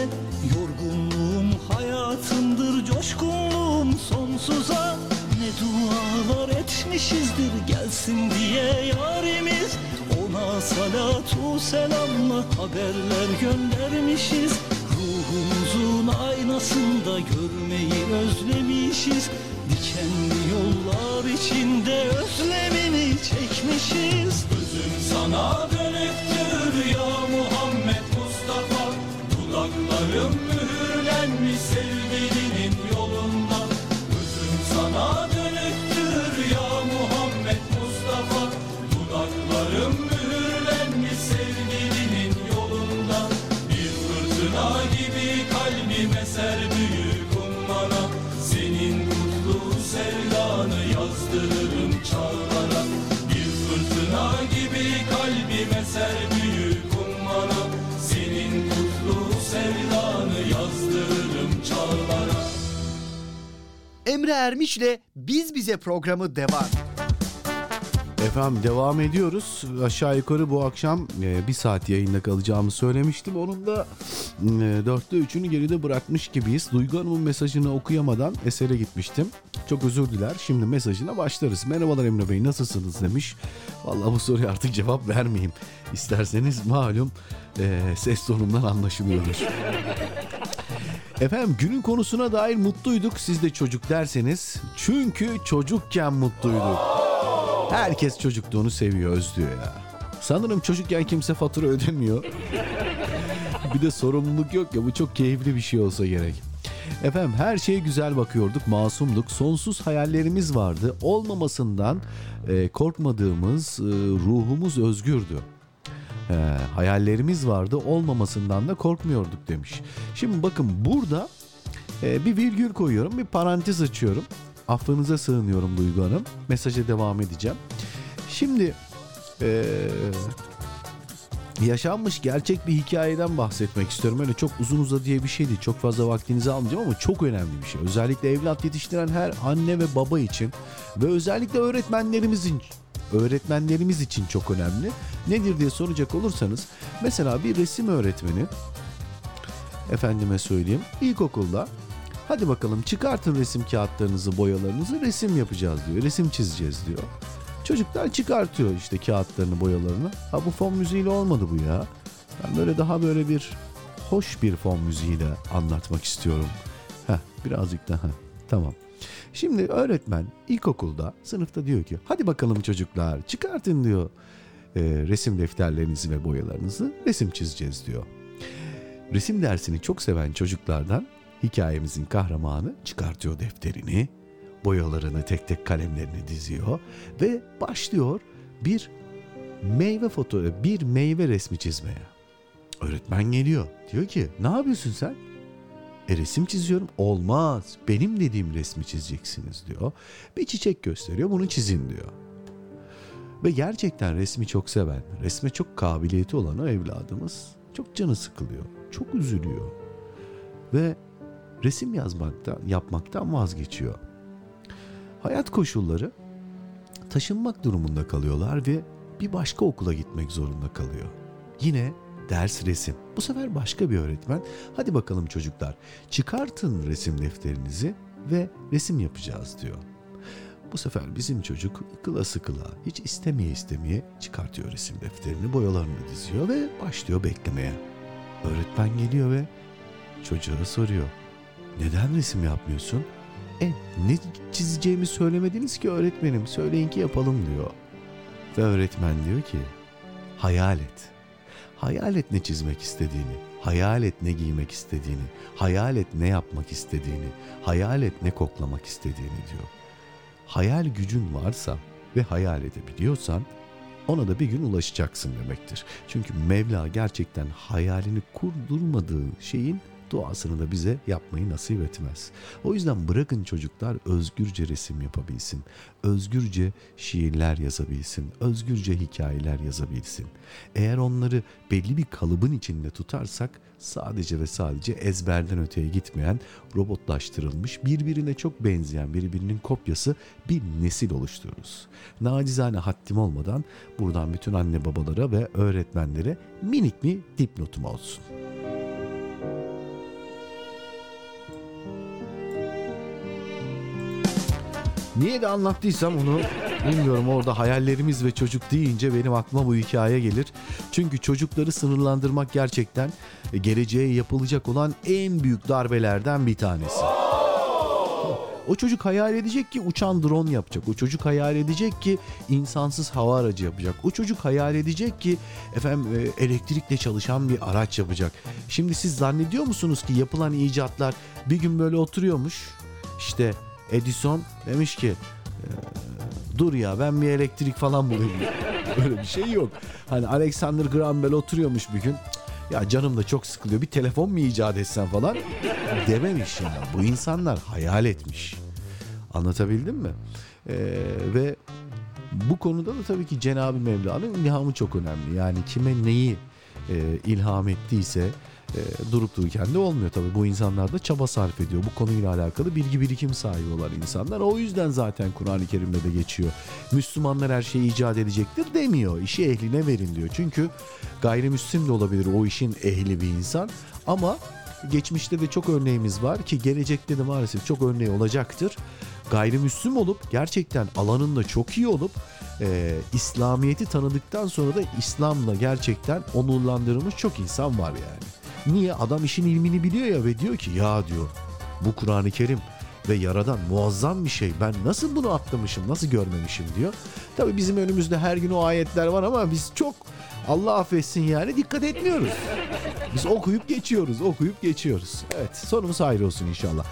Yorgunluğum hayatımdır coşkunluğum sonsuza. Ne dualar etmişizdir gelsin diye yarimiz. Ona salatu selamla haberler göndermişiz. Ruhumuzun aynasında görmeyi özlemişiz. Dikenli yollar içinde özlemini çekmişiz. Özüm sana dönüktür ya Emre Ermiş'le Biz Bize programı devam. Efendim devam ediyoruz. Aşağı yukarı bu akşam e, bir saat yayında kalacağımı söylemiştim. Onun da e, dörtte üçünü geride bırakmış gibiyiz. Duygu Hanım'ın mesajını okuyamadan esere gitmiştim. Çok özür diler. Şimdi mesajına başlarız. Merhabalar Emre Bey nasılsınız demiş. Vallahi bu soruya artık cevap vermeyeyim. İsterseniz malum e, ses tonumdan anlaşılıyordur. Efendim günün konusuna dair mutluyduk. Siz de çocuk derseniz. Çünkü çocukken mutluyduk. Herkes çocukluğunu seviyor, özlüyor ya. Sanırım çocukken kimse fatura ödemiyor. bir de sorumluluk yok ya bu çok keyifli bir şey olsa gerek. Efendim her şeye güzel bakıyorduk, masumduk, sonsuz hayallerimiz vardı. Olmamasından e, korkmadığımız e, ruhumuz özgürdü. E, hayallerimiz vardı, olmamasından da korkmuyorduk demiş. Şimdi bakın burada e, bir virgül koyuyorum, bir parantez açıyorum. Affınıza sığınıyorum Duygu Hanım. Mesaja devam edeceğim. Şimdi e, yaşanmış gerçek bir hikayeden bahsetmek istiyorum. Öyle çok uzun uza diye bir şey değil. Çok fazla vaktinizi almayacağım ama çok önemli bir şey. Özellikle evlat yetiştiren her anne ve baba için ve özellikle öğretmenlerimizin öğretmenlerimiz için çok önemli. Nedir diye soracak olursanız mesela bir resim öğretmeni efendime söyleyeyim ilkokulda hadi bakalım çıkartın resim kağıtlarınızı boyalarınızı resim yapacağız diyor resim çizeceğiz diyor. Çocuklar çıkartıyor işte kağıtlarını boyalarını. Ha bu fon müziğiyle olmadı bu ya. Ben böyle daha böyle bir hoş bir fon müziğiyle anlatmak istiyorum. Heh birazcık daha tamam. Şimdi öğretmen ilkokulda sınıfta diyor ki hadi bakalım çocuklar çıkartın diyor e, resim defterlerinizi ve boyalarınızı resim çizeceğiz diyor. Resim dersini çok seven çocuklardan hikayemizin kahramanı çıkartıyor defterini, boyalarını tek tek kalemlerini diziyor ve başlıyor bir meyve foto bir meyve resmi çizmeye. Öğretmen geliyor. Diyor ki ne yapıyorsun sen? E resim çiziyorum. Olmaz. Benim dediğim resmi çizeceksiniz diyor. Bir çiçek gösteriyor. Bunu çizin diyor. Ve gerçekten resmi çok seven, resme çok kabiliyeti olan o evladımız çok canı sıkılıyor. Çok üzülüyor. Ve resim yazmaktan, yapmaktan vazgeçiyor. Hayat koşulları taşınmak durumunda kalıyorlar ve bir başka okula gitmek zorunda kalıyor. Yine ders resim. Bu sefer başka bir öğretmen. Hadi bakalım çocuklar çıkartın resim defterinizi ve resim yapacağız diyor. Bu sefer bizim çocuk kıla sıkıla hiç istemeye istemeye çıkartıyor resim defterini boyalarını diziyor ve başlıyor beklemeye. Öğretmen geliyor ve çocuğa soruyor. Neden resim yapmıyorsun? E ne çizeceğimi söylemediniz ki öğretmenim. Söyleyin ki yapalım diyor. Ve öğretmen diyor ki hayal et. Hayal et ne çizmek istediğini. Hayal et ne giymek istediğini. Hayal et ne yapmak istediğini. Hayal et ne koklamak istediğini diyor. Hayal gücün varsa ve hayal edebiliyorsan ona da bir gün ulaşacaksın demektir. Çünkü Mevla gerçekten hayalini kurdurmadığı şeyin duasını da bize yapmayı nasip etmez. O yüzden bırakın çocuklar özgürce resim yapabilsin, özgürce şiirler yazabilsin, özgürce hikayeler yazabilsin. Eğer onları belli bir kalıbın içinde tutarsak sadece ve sadece ezberden öteye gitmeyen, robotlaştırılmış, birbirine çok benzeyen birbirinin kopyası bir nesil oluştururuz. Nacizane haddim olmadan buradan bütün anne babalara ve öğretmenlere minik bir dipnotum olsun. Niye de anlattıysam onu bilmiyorum orada hayallerimiz ve çocuk deyince benim aklıma bu hikaye gelir. Çünkü çocukları sınırlandırmak gerçekten e, geleceğe yapılacak olan en büyük darbelerden bir tanesi. O çocuk hayal edecek ki uçan drone yapacak. O çocuk hayal edecek ki insansız hava aracı yapacak. O çocuk hayal edecek ki efendim e, elektrikle çalışan bir araç yapacak. Şimdi siz zannediyor musunuz ki yapılan icatlar bir gün böyle oturuyormuş. İşte Edison demiş ki "Ee, dur ya ben bir elektrik falan bulayım. Öyle bir şey yok. Hani Alexander Graham Bell oturuyormuş bir gün. "Cık, Ya canım da çok sıkılıyor bir telefon mu icat etsen falan dememiş yani. Bu insanlar hayal etmiş. Anlatabildim mi? Ee, ve bu konuda da tabii ki Cenab-ı Mevla'nın ilhamı çok önemli. Yani kime neyi e, ilham ettiyse e, durup dururken de olmuyor tabii. Bu insanlar da çaba sarf ediyor. Bu konuyla alakalı bilgi birikim sahibi olan insanlar. O yüzden zaten Kur'an-ı Kerim'de de geçiyor. Müslümanlar her şeyi icat edecektir demiyor. İşi ehline verin diyor. Çünkü gayrimüslim de olabilir o işin ehli bir insan. Ama geçmişte de çok örneğimiz var ki gelecekte de maalesef çok örneği olacaktır. Gayrimüslim olup gerçekten alanında çok iyi olup e, İslamiyet'i tanıdıktan sonra da İslam'la gerçekten onurlandırılmış çok insan var yani. Niye? Adam işin ilmini biliyor ya ve diyor ki ya diyor bu Kur'an-ı Kerim ve Yaradan muazzam bir şey. Ben nasıl bunu atlamışım, nasıl görmemişim diyor. Tabii bizim önümüzde her gün o ayetler var ama biz çok Allah affetsin yani dikkat etmiyoruz. Biz okuyup geçiyoruz, okuyup geçiyoruz. Evet sonumuz hayır olsun inşallah.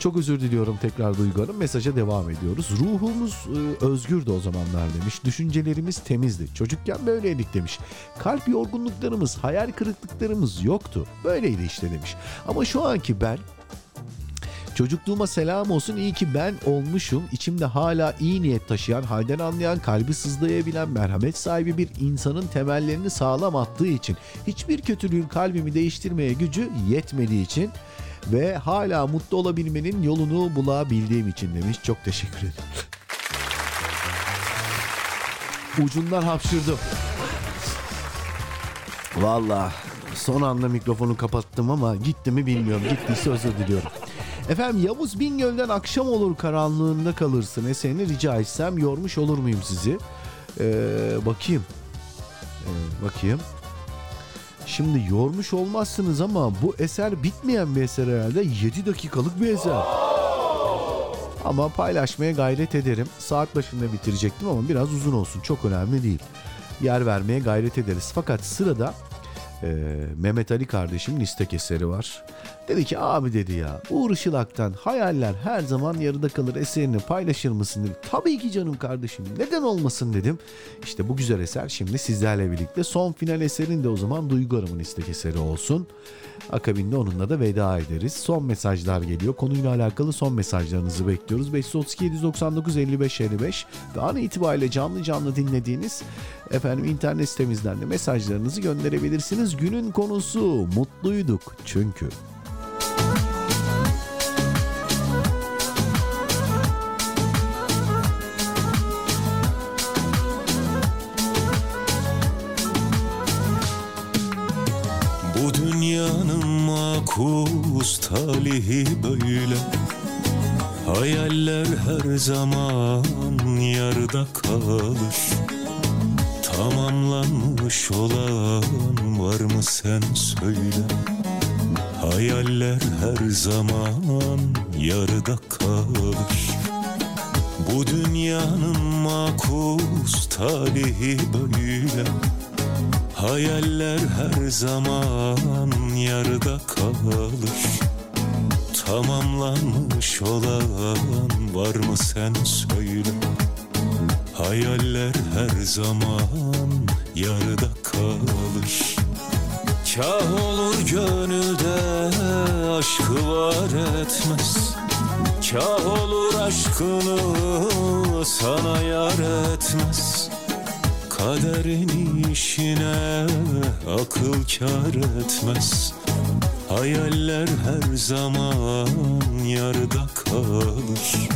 Çok özür diliyorum tekrar Duygu Hanım. Mesaja devam ediyoruz. Ruhumuz e, özgürdü o zamanlar demiş. Düşüncelerimiz temizdi. Çocukken böyleydik demiş. Kalp yorgunluklarımız, hayal kırıklıklarımız yoktu. Böyleydi işte demiş. Ama şu anki ben Çocukluğuma selam olsun iyi ki ben olmuşum. İçimde hala iyi niyet taşıyan, halden anlayan, kalbi sızlayabilen, merhamet sahibi bir insanın temellerini sağlam attığı için, hiçbir kötülüğün kalbimi değiştirmeye gücü yetmediği için ve hala mutlu olabilmenin yolunu bulabildiğim için demiş. Çok teşekkür ederim. Ucundan hapşırdım. Valla son anda mikrofonu kapattım ama gitti mi bilmiyorum. Gittiyse özür diliyorum. Efendim Yavuz Bingöl'den akşam olur karanlığında kalırsın eserini rica etsem yormuş olur muyum sizi? Ee, bakayım. Ee, bakayım. Şimdi yormuş olmazsınız ama bu eser bitmeyen bir eser herhalde 7 dakikalık bir eser. Ama paylaşmaya gayret ederim. Saat başında bitirecektim ama biraz uzun olsun. Çok önemli değil. Yer vermeye gayret ederiz. Fakat sırada e, Mehmet Ali kardeşimin istek eseri var. Dedi ki abi dedi ya Uğur Işılak'tan hayaller her zaman yarıda kalır eserini paylaşır mısın dedi. Tabii ki canım kardeşim neden olmasın dedim. İşte bu güzel eser şimdi sizlerle birlikte son final eserin de o zaman Duygu Hanım'ın istek eseri olsun. Akabinde onunla da veda ederiz. Son mesajlar geliyor. Konuyla alakalı son mesajlarınızı bekliyoruz. 532 799 55 55 ve an itibariyle canlı canlı dinlediğiniz efendim internet sitemizden de mesajlarınızı gönderebilirsiniz. Günün konusu mutluyduk çünkü. Makus talihi böyle. Hayaller her zaman yarıda kalır. Tamamlanmış olan var mı sen söyle. Hayaller her zaman yarıda kalır. Bu dünyanın makus talihi böyle Hayaller her zaman yarıda kalır. Tamamlanmış olan var mı sen söyle. Hayaller her zaman yarıda kalır. Kah olur gönülde aşkı var etmez. Kah olur aşkını sana yar etmez Kaderin işine akıl kar etmez. Hayaller her zaman yarıda kalır.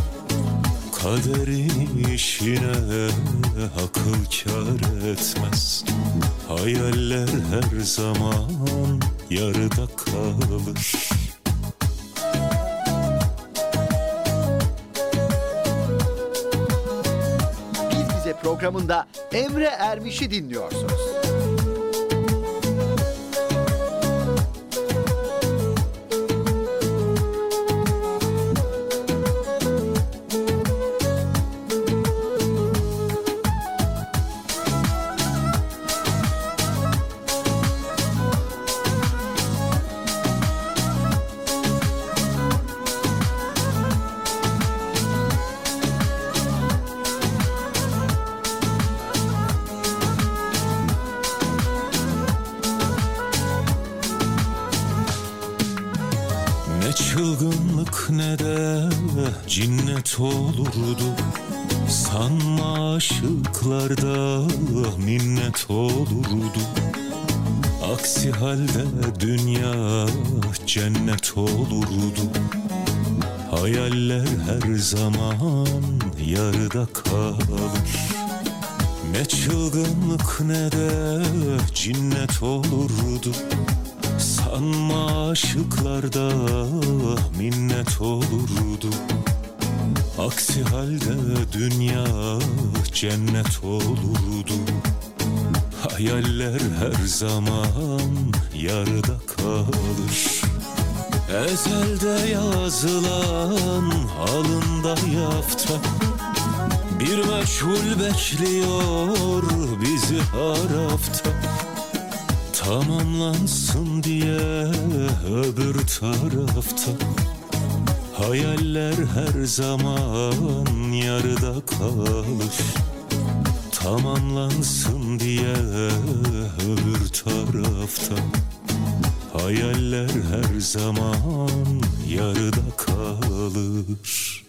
Kaderin işine akıl kar etmez. Hayaller her zaman yarıda kalır Bize programında Emre Ermiş'i dinliyorsunuz. Ne de cinnet olurdu. Sanma aşıklarda minnet olurdu. Aksi halde dünya cennet olurdu. Hayaller her zaman yarıda kalır. Ezelde yazılan alında yafta Bir meçhul bekliyor bizi harafta Tamamlansın diye öbür tarafta. Hayaller her zaman yarıda kalır. Tamamlansın diye öbür tarafta. Hayaller her zaman yarıda kalır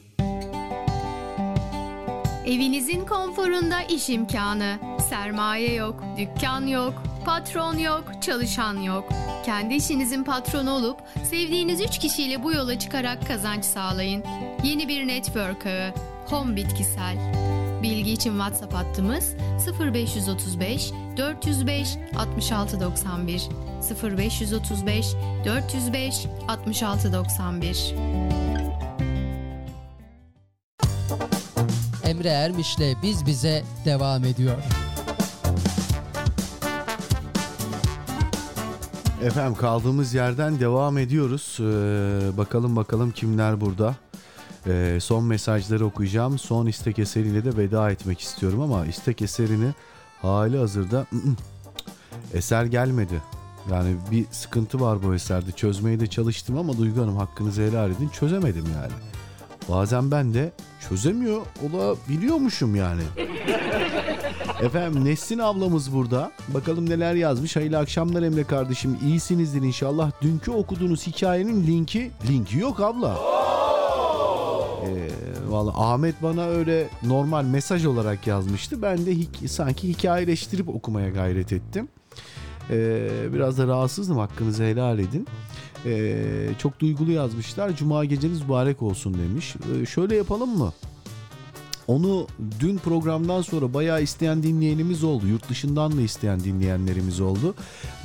Evinizin konforunda iş imkanı, sermaye yok, dükkan yok, patron yok, çalışan yok. Kendi işinizin patronu olup sevdiğiniz 3 kişiyle bu yola çıkarak kazanç sağlayın. Yeni bir network ağı, Home Bitkisel. Bilgi için WhatsApp hattımız 0535 405 6691 0535 405 6691 Emre Ermiş'le Biz Bize devam ediyor. Efendim kaldığımız yerden devam ediyoruz. Ee, bakalım bakalım kimler burada. Ee, son mesajları okuyacağım. Son istek eseriyle de veda etmek istiyorum ama istek eserini hali hazırda eser gelmedi. Yani bir sıkıntı var bu eserde. Çözmeye de çalıştım ama Duygu Hanım hakkınızı helal edin. Çözemedim yani. Bazen ben de çözemiyor olabiliyormuşum yani. Efendim Nesrin ablamız burada. Bakalım neler yazmış. Hayırlı akşamlar Emre kardeşim. İyisinizdir inşallah. Dünkü okuduğunuz hikayenin linki... Linki yok abla. Ee, Valla Ahmet bana öyle normal mesaj olarak yazmıştı. Ben de hik- sanki hikayeleştirip okumaya gayret ettim. Ee, biraz da rahatsızdım hakkınızı helal edin. Ee, çok duygulu yazmışlar. Cuma geceniz mübarek olsun demiş. Ee, şöyle yapalım mı? Onu dün programdan sonra bayağı isteyen dinleyenimiz oldu. Yurt dışından da isteyen dinleyenlerimiz oldu.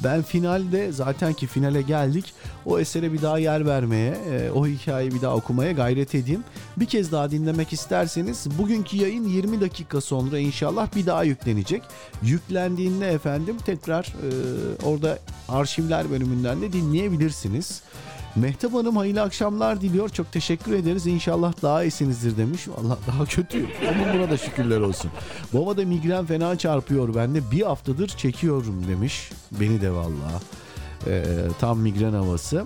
Ben finalde zaten ki finale geldik. O esere bir daha yer vermeye, e, o hikayeyi bir daha okumaya gayret edeyim. Bir kez daha dinlemek isterseniz bugünkü yayın 20 dakika sonra inşallah bir daha yüklenecek. Yüklendiğinde efendim tekrar e, orada arşivler bölümünden de dinleyebilirsiniz. Mehtap Hanım hayırlı akşamlar diliyor. Çok teşekkür ederiz. İnşallah daha iyisinizdir demiş. Vallahi daha kötü. Ama buna da şükürler olsun. Baba da migren fena çarpıyor bende. Bir haftadır çekiyorum demiş. Beni de vallahi. Ee, tam migren havası.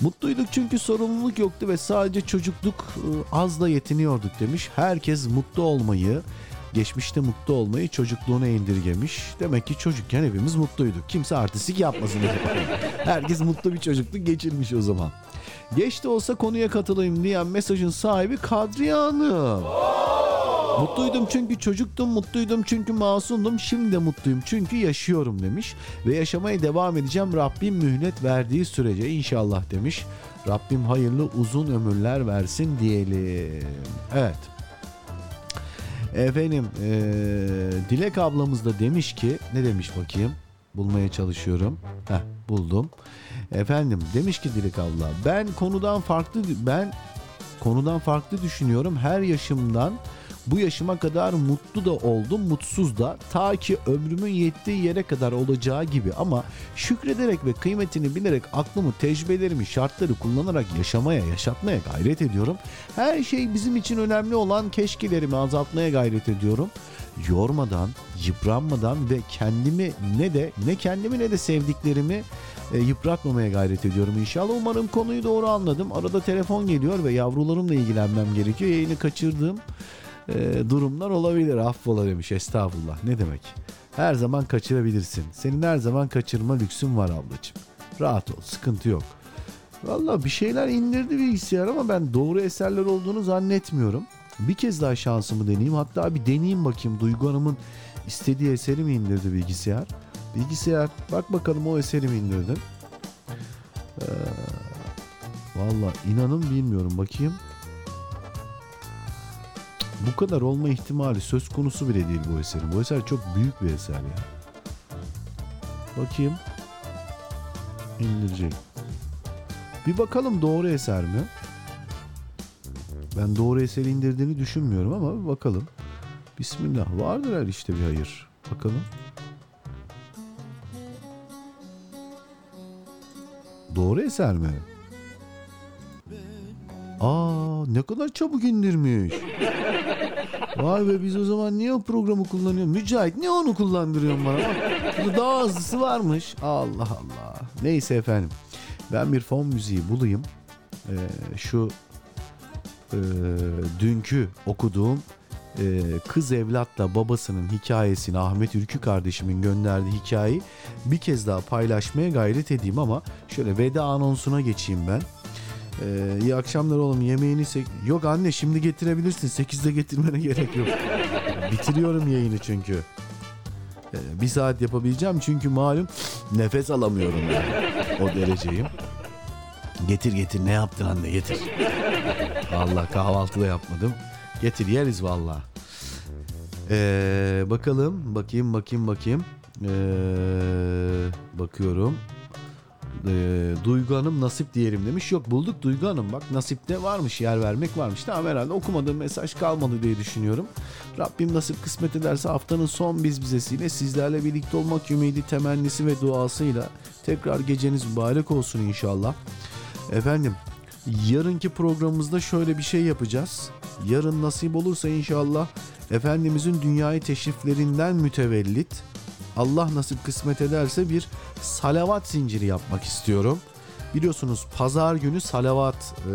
Mutluyduk çünkü sorumluluk yoktu ve sadece çocukluk e, az da yetiniyorduk demiş. Herkes mutlu olmayı, geçmişte mutlu olmayı çocukluğuna indirgemiş. Demek ki çocukken hepimiz mutluyduk. Kimse artistik yapmasın. Herkes mutlu bir çocukluk geçirmiş o zaman. Geç de olsa konuya katılayım diyen mesajın sahibi Kadriye Hanım. Mutluydum çünkü çocuktum, mutluydum çünkü masumdum, şimdi de mutluyum çünkü yaşıyorum demiş. Ve yaşamaya devam edeceğim Rabbim mühlet verdiği sürece inşallah demiş. Rabbim hayırlı uzun ömürler versin diyelim. Evet. Efendim eee, Dilek ablamız da demiş ki ne demiş bakayım bulmaya çalışıyorum. Heh, buldum. Efendim demiş ki Dilek abla ben konudan farklı ben konudan farklı düşünüyorum. Her yaşımdan bu yaşıma kadar mutlu da oldum, mutsuz da ta ki ömrümün yettiği yere kadar olacağı gibi ama şükrederek ve kıymetini bilerek aklımı, tecrübelerimi, şartları kullanarak yaşamaya, yaşatmaya gayret ediyorum. Her şey bizim için önemli olan keşkelerimi azaltmaya gayret ediyorum. Yormadan, yıpranmadan ve kendimi ne de ne kendimi ne de sevdiklerimi e, yıpratmamaya gayret ediyorum inşallah. Umarım konuyu doğru anladım. Arada telefon geliyor ve yavrularımla ilgilenmem gerekiyor. Yayını kaçırdığım e, durumlar olabilir. Affola demiş. Estağfurullah. Ne demek? Her zaman kaçırabilirsin. Senin her zaman kaçırma lüksün var ablacığım. Rahat ol. Sıkıntı yok. Valla bir şeyler indirdi bilgisayar ama ben doğru eserler olduğunu zannetmiyorum. Bir kez daha şansımı deneyeyim. Hatta bir deneyeyim bakayım. Duygu Hanım'ın istediği eseri mi indirdi bilgisayar? Bilgisayar bak bakalım o eseri mi indirdin? Ee, Valla inanın bilmiyorum bakayım. Bu kadar olma ihtimali söz konusu bile değil bu eserin. Bu eser çok büyük bir eser ya. Bakayım. İndirecek. Bir bakalım doğru eser mi? Ben doğru eseri indirdiğini düşünmüyorum ama bir bakalım. Bismillah. Vardır her işte bir hayır. Bakalım. Doğru eser mi? Aa ne kadar çabuk indirmiş. Vay be biz o zaman niye o programı kullanıyoruz? Mücahit niye onu kullandırıyorsun bana? Bak, daha hızlısı varmış. Allah Allah. Neyse efendim. Ben bir fon müziği bulayım. Ee, şu e, dünkü okuduğum e, kız evlatla babasının hikayesini Ahmet Ülkü kardeşimin gönderdiği hikayeyi bir kez daha paylaşmaya gayret edeyim ama şöyle veda anonsuna geçeyim ben. Ee, iyi akşamlar oğlum yemeğini sek... Yok anne şimdi getirebilirsin 8'de getirmene gerek yok. Bitiriyorum yayını çünkü. Ee, bir saat yapabileceğim çünkü malum nefes alamıyorum yani. O dereceyim. Getir getir ne yaptın anne getir. Allah kahvaltı da yapmadım. Getir yeriz valla. Ee, bakalım bakayım bakayım bakayım. Ee, bakıyorum. Ee, Duygu Hanım nasip diyelim demiş. Yok bulduk Duygu Hanım bak nasipte varmış yer vermek varmış. Tamam herhalde okumadığım mesaj kalmadı diye düşünüyorum. Rabbim nasip kısmet ederse haftanın son biz bizesiyle sizlerle birlikte olmak ümidi temennisi ve duasıyla tekrar geceniz mübarek olsun inşallah. Efendim yarınki programımızda şöyle bir şey yapacağız. Yarın nasip olursa inşallah Efendimizin dünyayı teşriflerinden mütevellit Allah nasip kısmet ederse bir salavat zinciri yapmak istiyorum. Biliyorsunuz pazar günü salavat, e,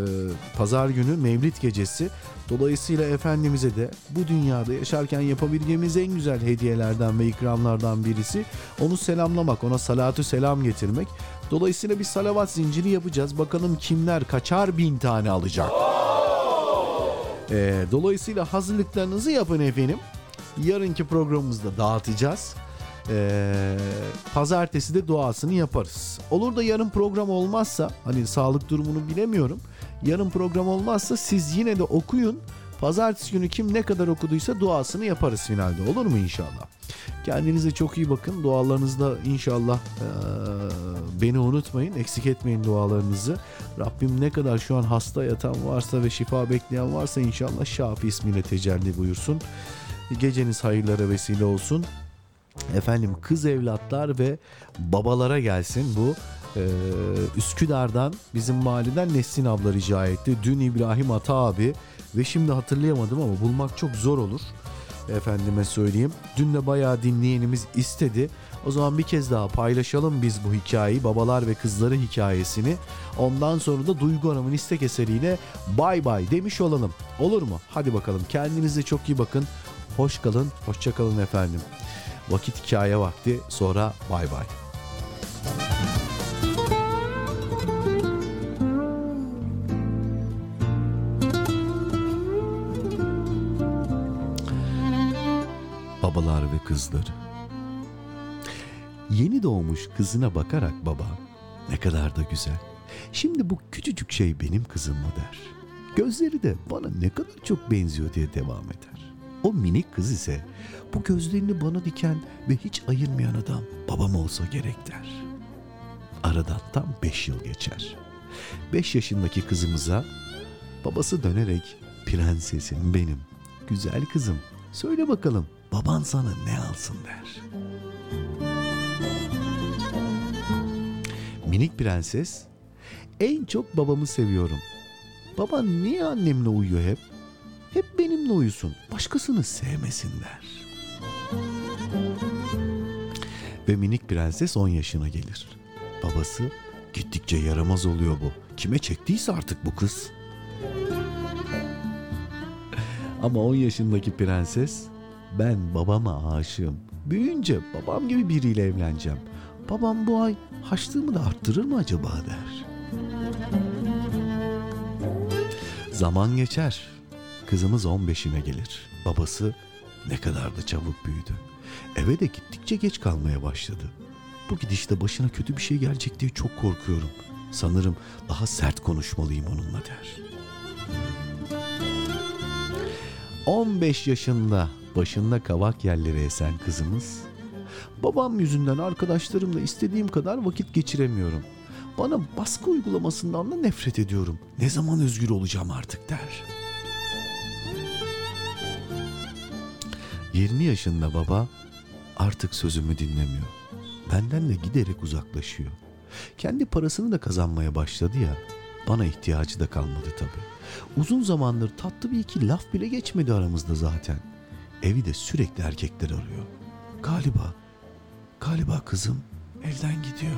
pazar günü mevlid gecesi. Dolayısıyla Efendimiz'e de bu dünyada yaşarken yapabileceğimiz en güzel hediyelerden ve ikramlardan birisi onu selamlamak, ona salatü selam getirmek. Dolayısıyla bir salavat zinciri yapacağız. Bakalım kimler kaçar bin tane alacak. E, dolayısıyla hazırlıklarınızı yapın efendim. Yarınki programımızda dağıtacağız. Ee, pazartesi de duasını yaparız. Olur da yarın program olmazsa hani sağlık durumunu bilemiyorum. Yarın program olmazsa siz yine de okuyun. Pazartesi günü kim ne kadar okuduysa duasını yaparız finalde. Olur mu inşallah? Kendinize çok iyi bakın. Dualarınızda inşallah ee, beni unutmayın. Eksik etmeyin dualarınızı. Rabbim ne kadar şu an hasta yatan varsa ve şifa bekleyen varsa inşallah Şafi ismiyle tecelli buyursun. Geceniz hayırlara vesile olsun. Efendim kız evlatlar ve babalara gelsin bu Ee, Üsküdar'dan bizim mahalleden Nesrin abla rica etti. Dün İbrahim Ata abi ve şimdi hatırlayamadım ama bulmak çok zor olur. Efendime söyleyeyim. Dün de bayağı dinleyenimiz istedi. O zaman bir kez daha paylaşalım biz bu hikayeyi. Babalar ve kızları hikayesini. Ondan sonra da Duygu Hanım'ın istek eseriyle bay bay demiş olalım. Olur mu? Hadi bakalım. Kendinize çok iyi bakın. Hoş kalın. Hoşça kalın efendim. Vakit hikaye vakti. Sonra bay bay. Babalar ve kızları. Yeni doğmuş kızına bakarak baba ne kadar da güzel. Şimdi bu küçücük şey benim kızım mı der. Gözleri de bana ne kadar çok benziyor diye devam eder. O minik kız ise bu gözlerini bana diken ve hiç ayırmayan adam babam olsa gerek der. Aradan tam beş yıl geçer. Beş yaşındaki kızımıza babası dönerek prensesim benim, güzel kızım söyle bakalım baban sana ne alsın der. Minik prenses en çok babamı seviyorum. Baban niye annemle uyuyor hep? Hep benimle uyusun. Başkasını sevmesin der. Ve minik prenses 10 yaşına gelir. Babası gittikçe yaramaz oluyor bu. Kime çektiyse artık bu kız. Ama 10 yaşındaki prenses ben babama aşığım. Büyüyünce babam gibi biriyle evleneceğim. Babam bu ay haçlığımı da arttırır mı acaba der. Zaman geçer. Kızımız 15'ine gelir. Babası ne kadar da çabuk büyüdü. Eve de gittikçe geç kalmaya başladı. Bu gidişte başına kötü bir şey gelecek diye çok korkuyorum. Sanırım daha sert konuşmalıyım onunla der. 15 yaşında başında kavak yerleri esen kızımız Babam yüzünden arkadaşlarımla istediğim kadar vakit geçiremiyorum. Bana baskı uygulamasından da nefret ediyorum. Ne zaman özgür olacağım artık der. 20 yaşında baba artık sözümü dinlemiyor. Benden de giderek uzaklaşıyor. Kendi parasını da kazanmaya başladı ya. Bana ihtiyacı da kalmadı tabii. Uzun zamandır tatlı bir iki laf bile geçmedi aramızda zaten. Evi de sürekli erkekler arıyor. Galiba Galiba kızım elden gidiyor.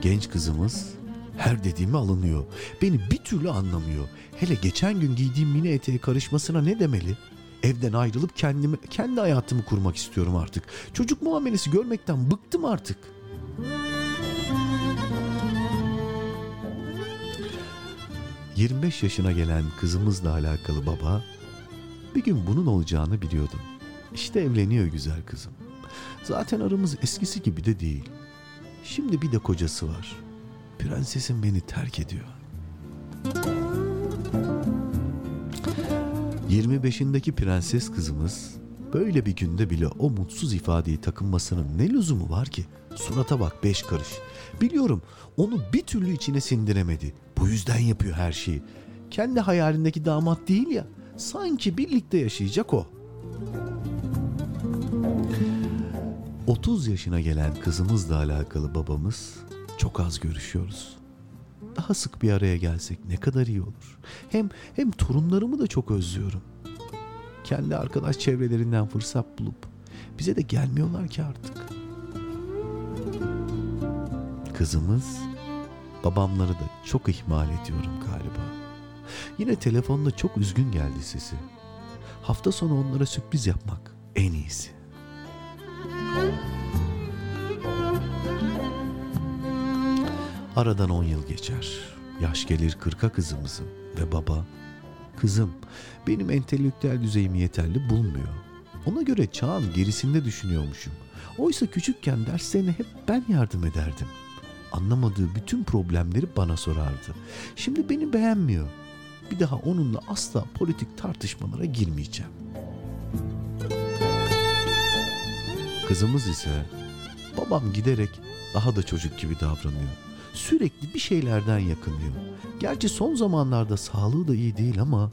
Genç kızımız her dediğimi alınıyor. Beni bir türlü anlamıyor. Hele geçen gün giydiğim mini eteğe karışmasına ne demeli? Evden ayrılıp kendimi, kendi hayatımı kurmak istiyorum artık. Çocuk muamelesi görmekten bıktım artık. ...25 yaşına gelen kızımızla alakalı baba bir gün bunun olacağını biliyordum. İşte evleniyor güzel kızım. Zaten aramız eskisi gibi de değil. Şimdi bir de kocası var. Prensesim beni terk ediyor. 25'indeki prenses kızımız böyle bir günde bile o mutsuz ifadeyi takınmasının ne lüzumu var ki? Surata bak beş karış. Biliyorum onu bir türlü içine sindiremedi. Bu yüzden yapıyor her şeyi. Kendi hayalindeki damat değil ya. Sanki birlikte yaşayacak o. 30 yaşına gelen kızımızla alakalı babamız çok az görüşüyoruz. Daha sık bir araya gelsek ne kadar iyi olur. Hem hem torunlarımı da çok özlüyorum. Kendi arkadaş çevrelerinden fırsat bulup bize de gelmiyorlar ki artık. Kızımız babamları da çok ihmal ediyorum galiba. Yine telefonda çok üzgün geldi sesi. Hafta sonu onlara sürpriz yapmak en iyisi. Aradan on yıl geçer. Yaş gelir kırka kızımızın ve baba kızım benim entelektüel düzeyimi yeterli bulmuyor. Ona göre çağın gerisinde düşünüyormuşum. Oysa küçükken derslerine hep ben yardım ederdim. Anlamadığı bütün problemleri bana sorardı. Şimdi beni beğenmiyor bir daha onunla asla politik tartışmalara girmeyeceğim. Kızımız ise babam giderek daha da çocuk gibi davranıyor. Sürekli bir şeylerden yakınıyor. Gerçi son zamanlarda sağlığı da iyi değil ama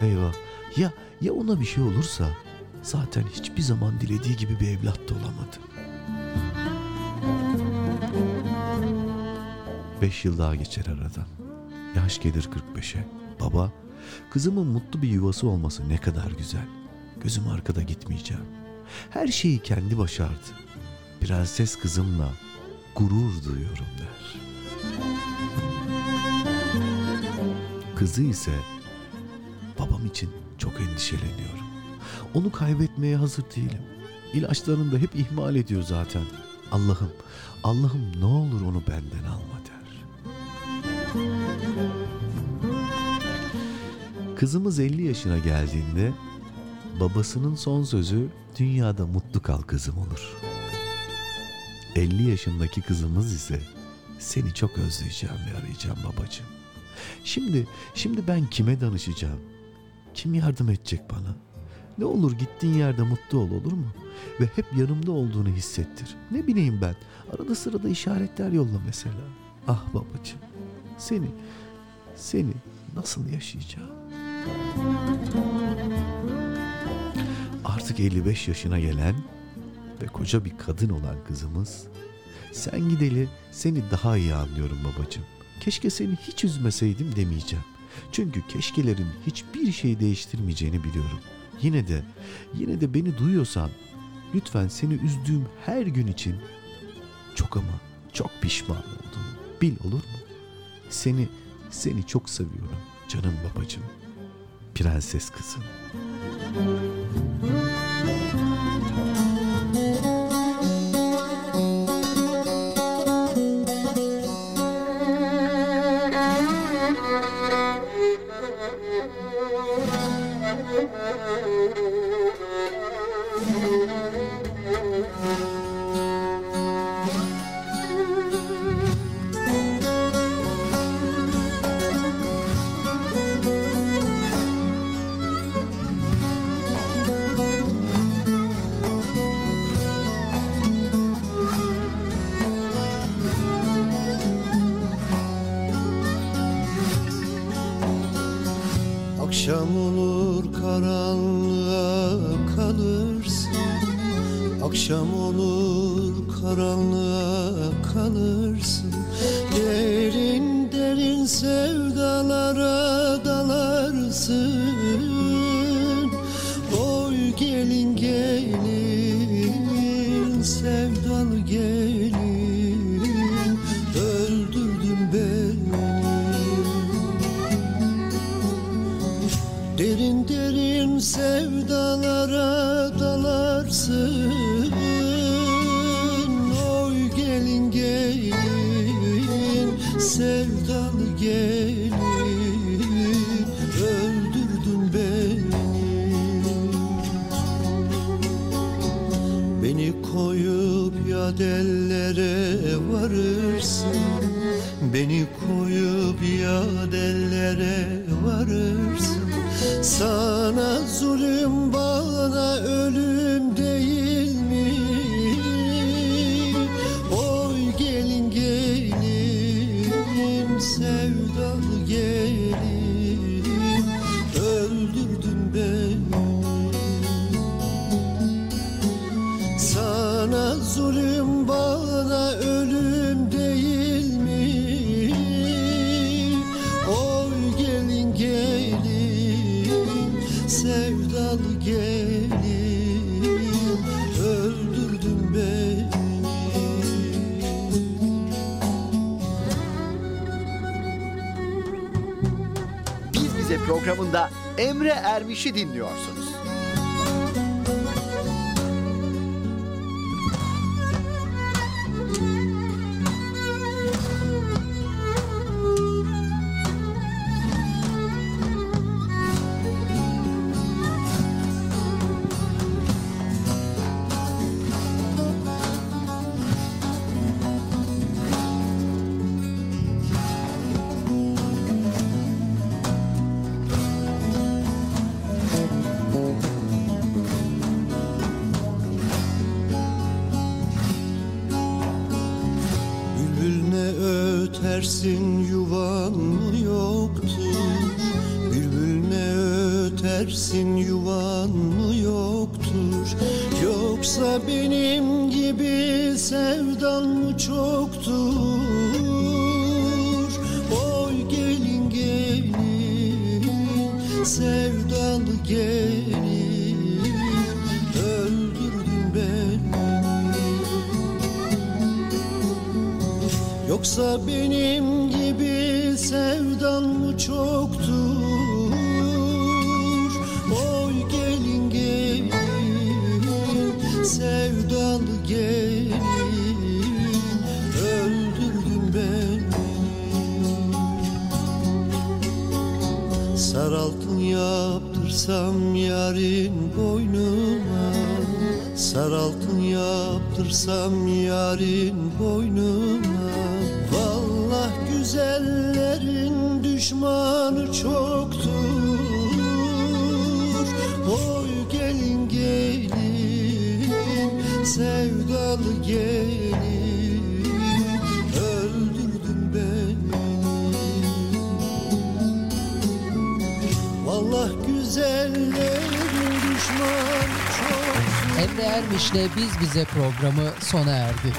eyvah ya ya ona bir şey olursa zaten hiçbir zaman dilediği gibi bir evlat da olamadı. Beş yıl daha geçer aradan. Yaş gelir 45'e. Baba, kızımın mutlu bir yuvası olması ne kadar güzel. Gözüm arkada gitmeyeceğim. Her şeyi kendi başardı. Prenses kızımla gurur duyuyorum der. Kızı ise babam için çok endişeleniyorum. Onu kaybetmeye hazır değilim. İlaçlarını da hep ihmal ediyor zaten. Allah'ım, Allah'ım ne olur onu benden alma der. Kızımız 50 yaşına geldiğinde babasının son sözü dünyada mutlu kal kızım olur. 50 yaşındaki kızımız ise seni çok özleyeceğim ve arayacağım babacığım. Şimdi, şimdi ben kime danışacağım? Kim yardım edecek bana? Ne olur gittiğin yerde mutlu ol olur mu? Ve hep yanımda olduğunu hissettir. Ne bileyim ben. Arada sırada işaretler yolla mesela. Ah babacığım. Seni, seni nasıl yaşayacağım? Artık 55 yaşına gelen ve koca bir kadın olan kızımız sen gideli seni daha iyi anlıyorum babacığım. Keşke seni hiç üzmeseydim demeyeceğim. Çünkü keşkelerin hiçbir şey değiştirmeyeceğini biliyorum. Yine de, yine de beni duyuyorsan lütfen seni üzdüğüm her gün için çok ama çok pişman oldum. Bil olur mu? Seni, seni çok seviyorum canım babacığım. Prenses kızım. Akşam Bize programında Emre Ermiş'i dinliyorsunuz. Bize programı sona erdi.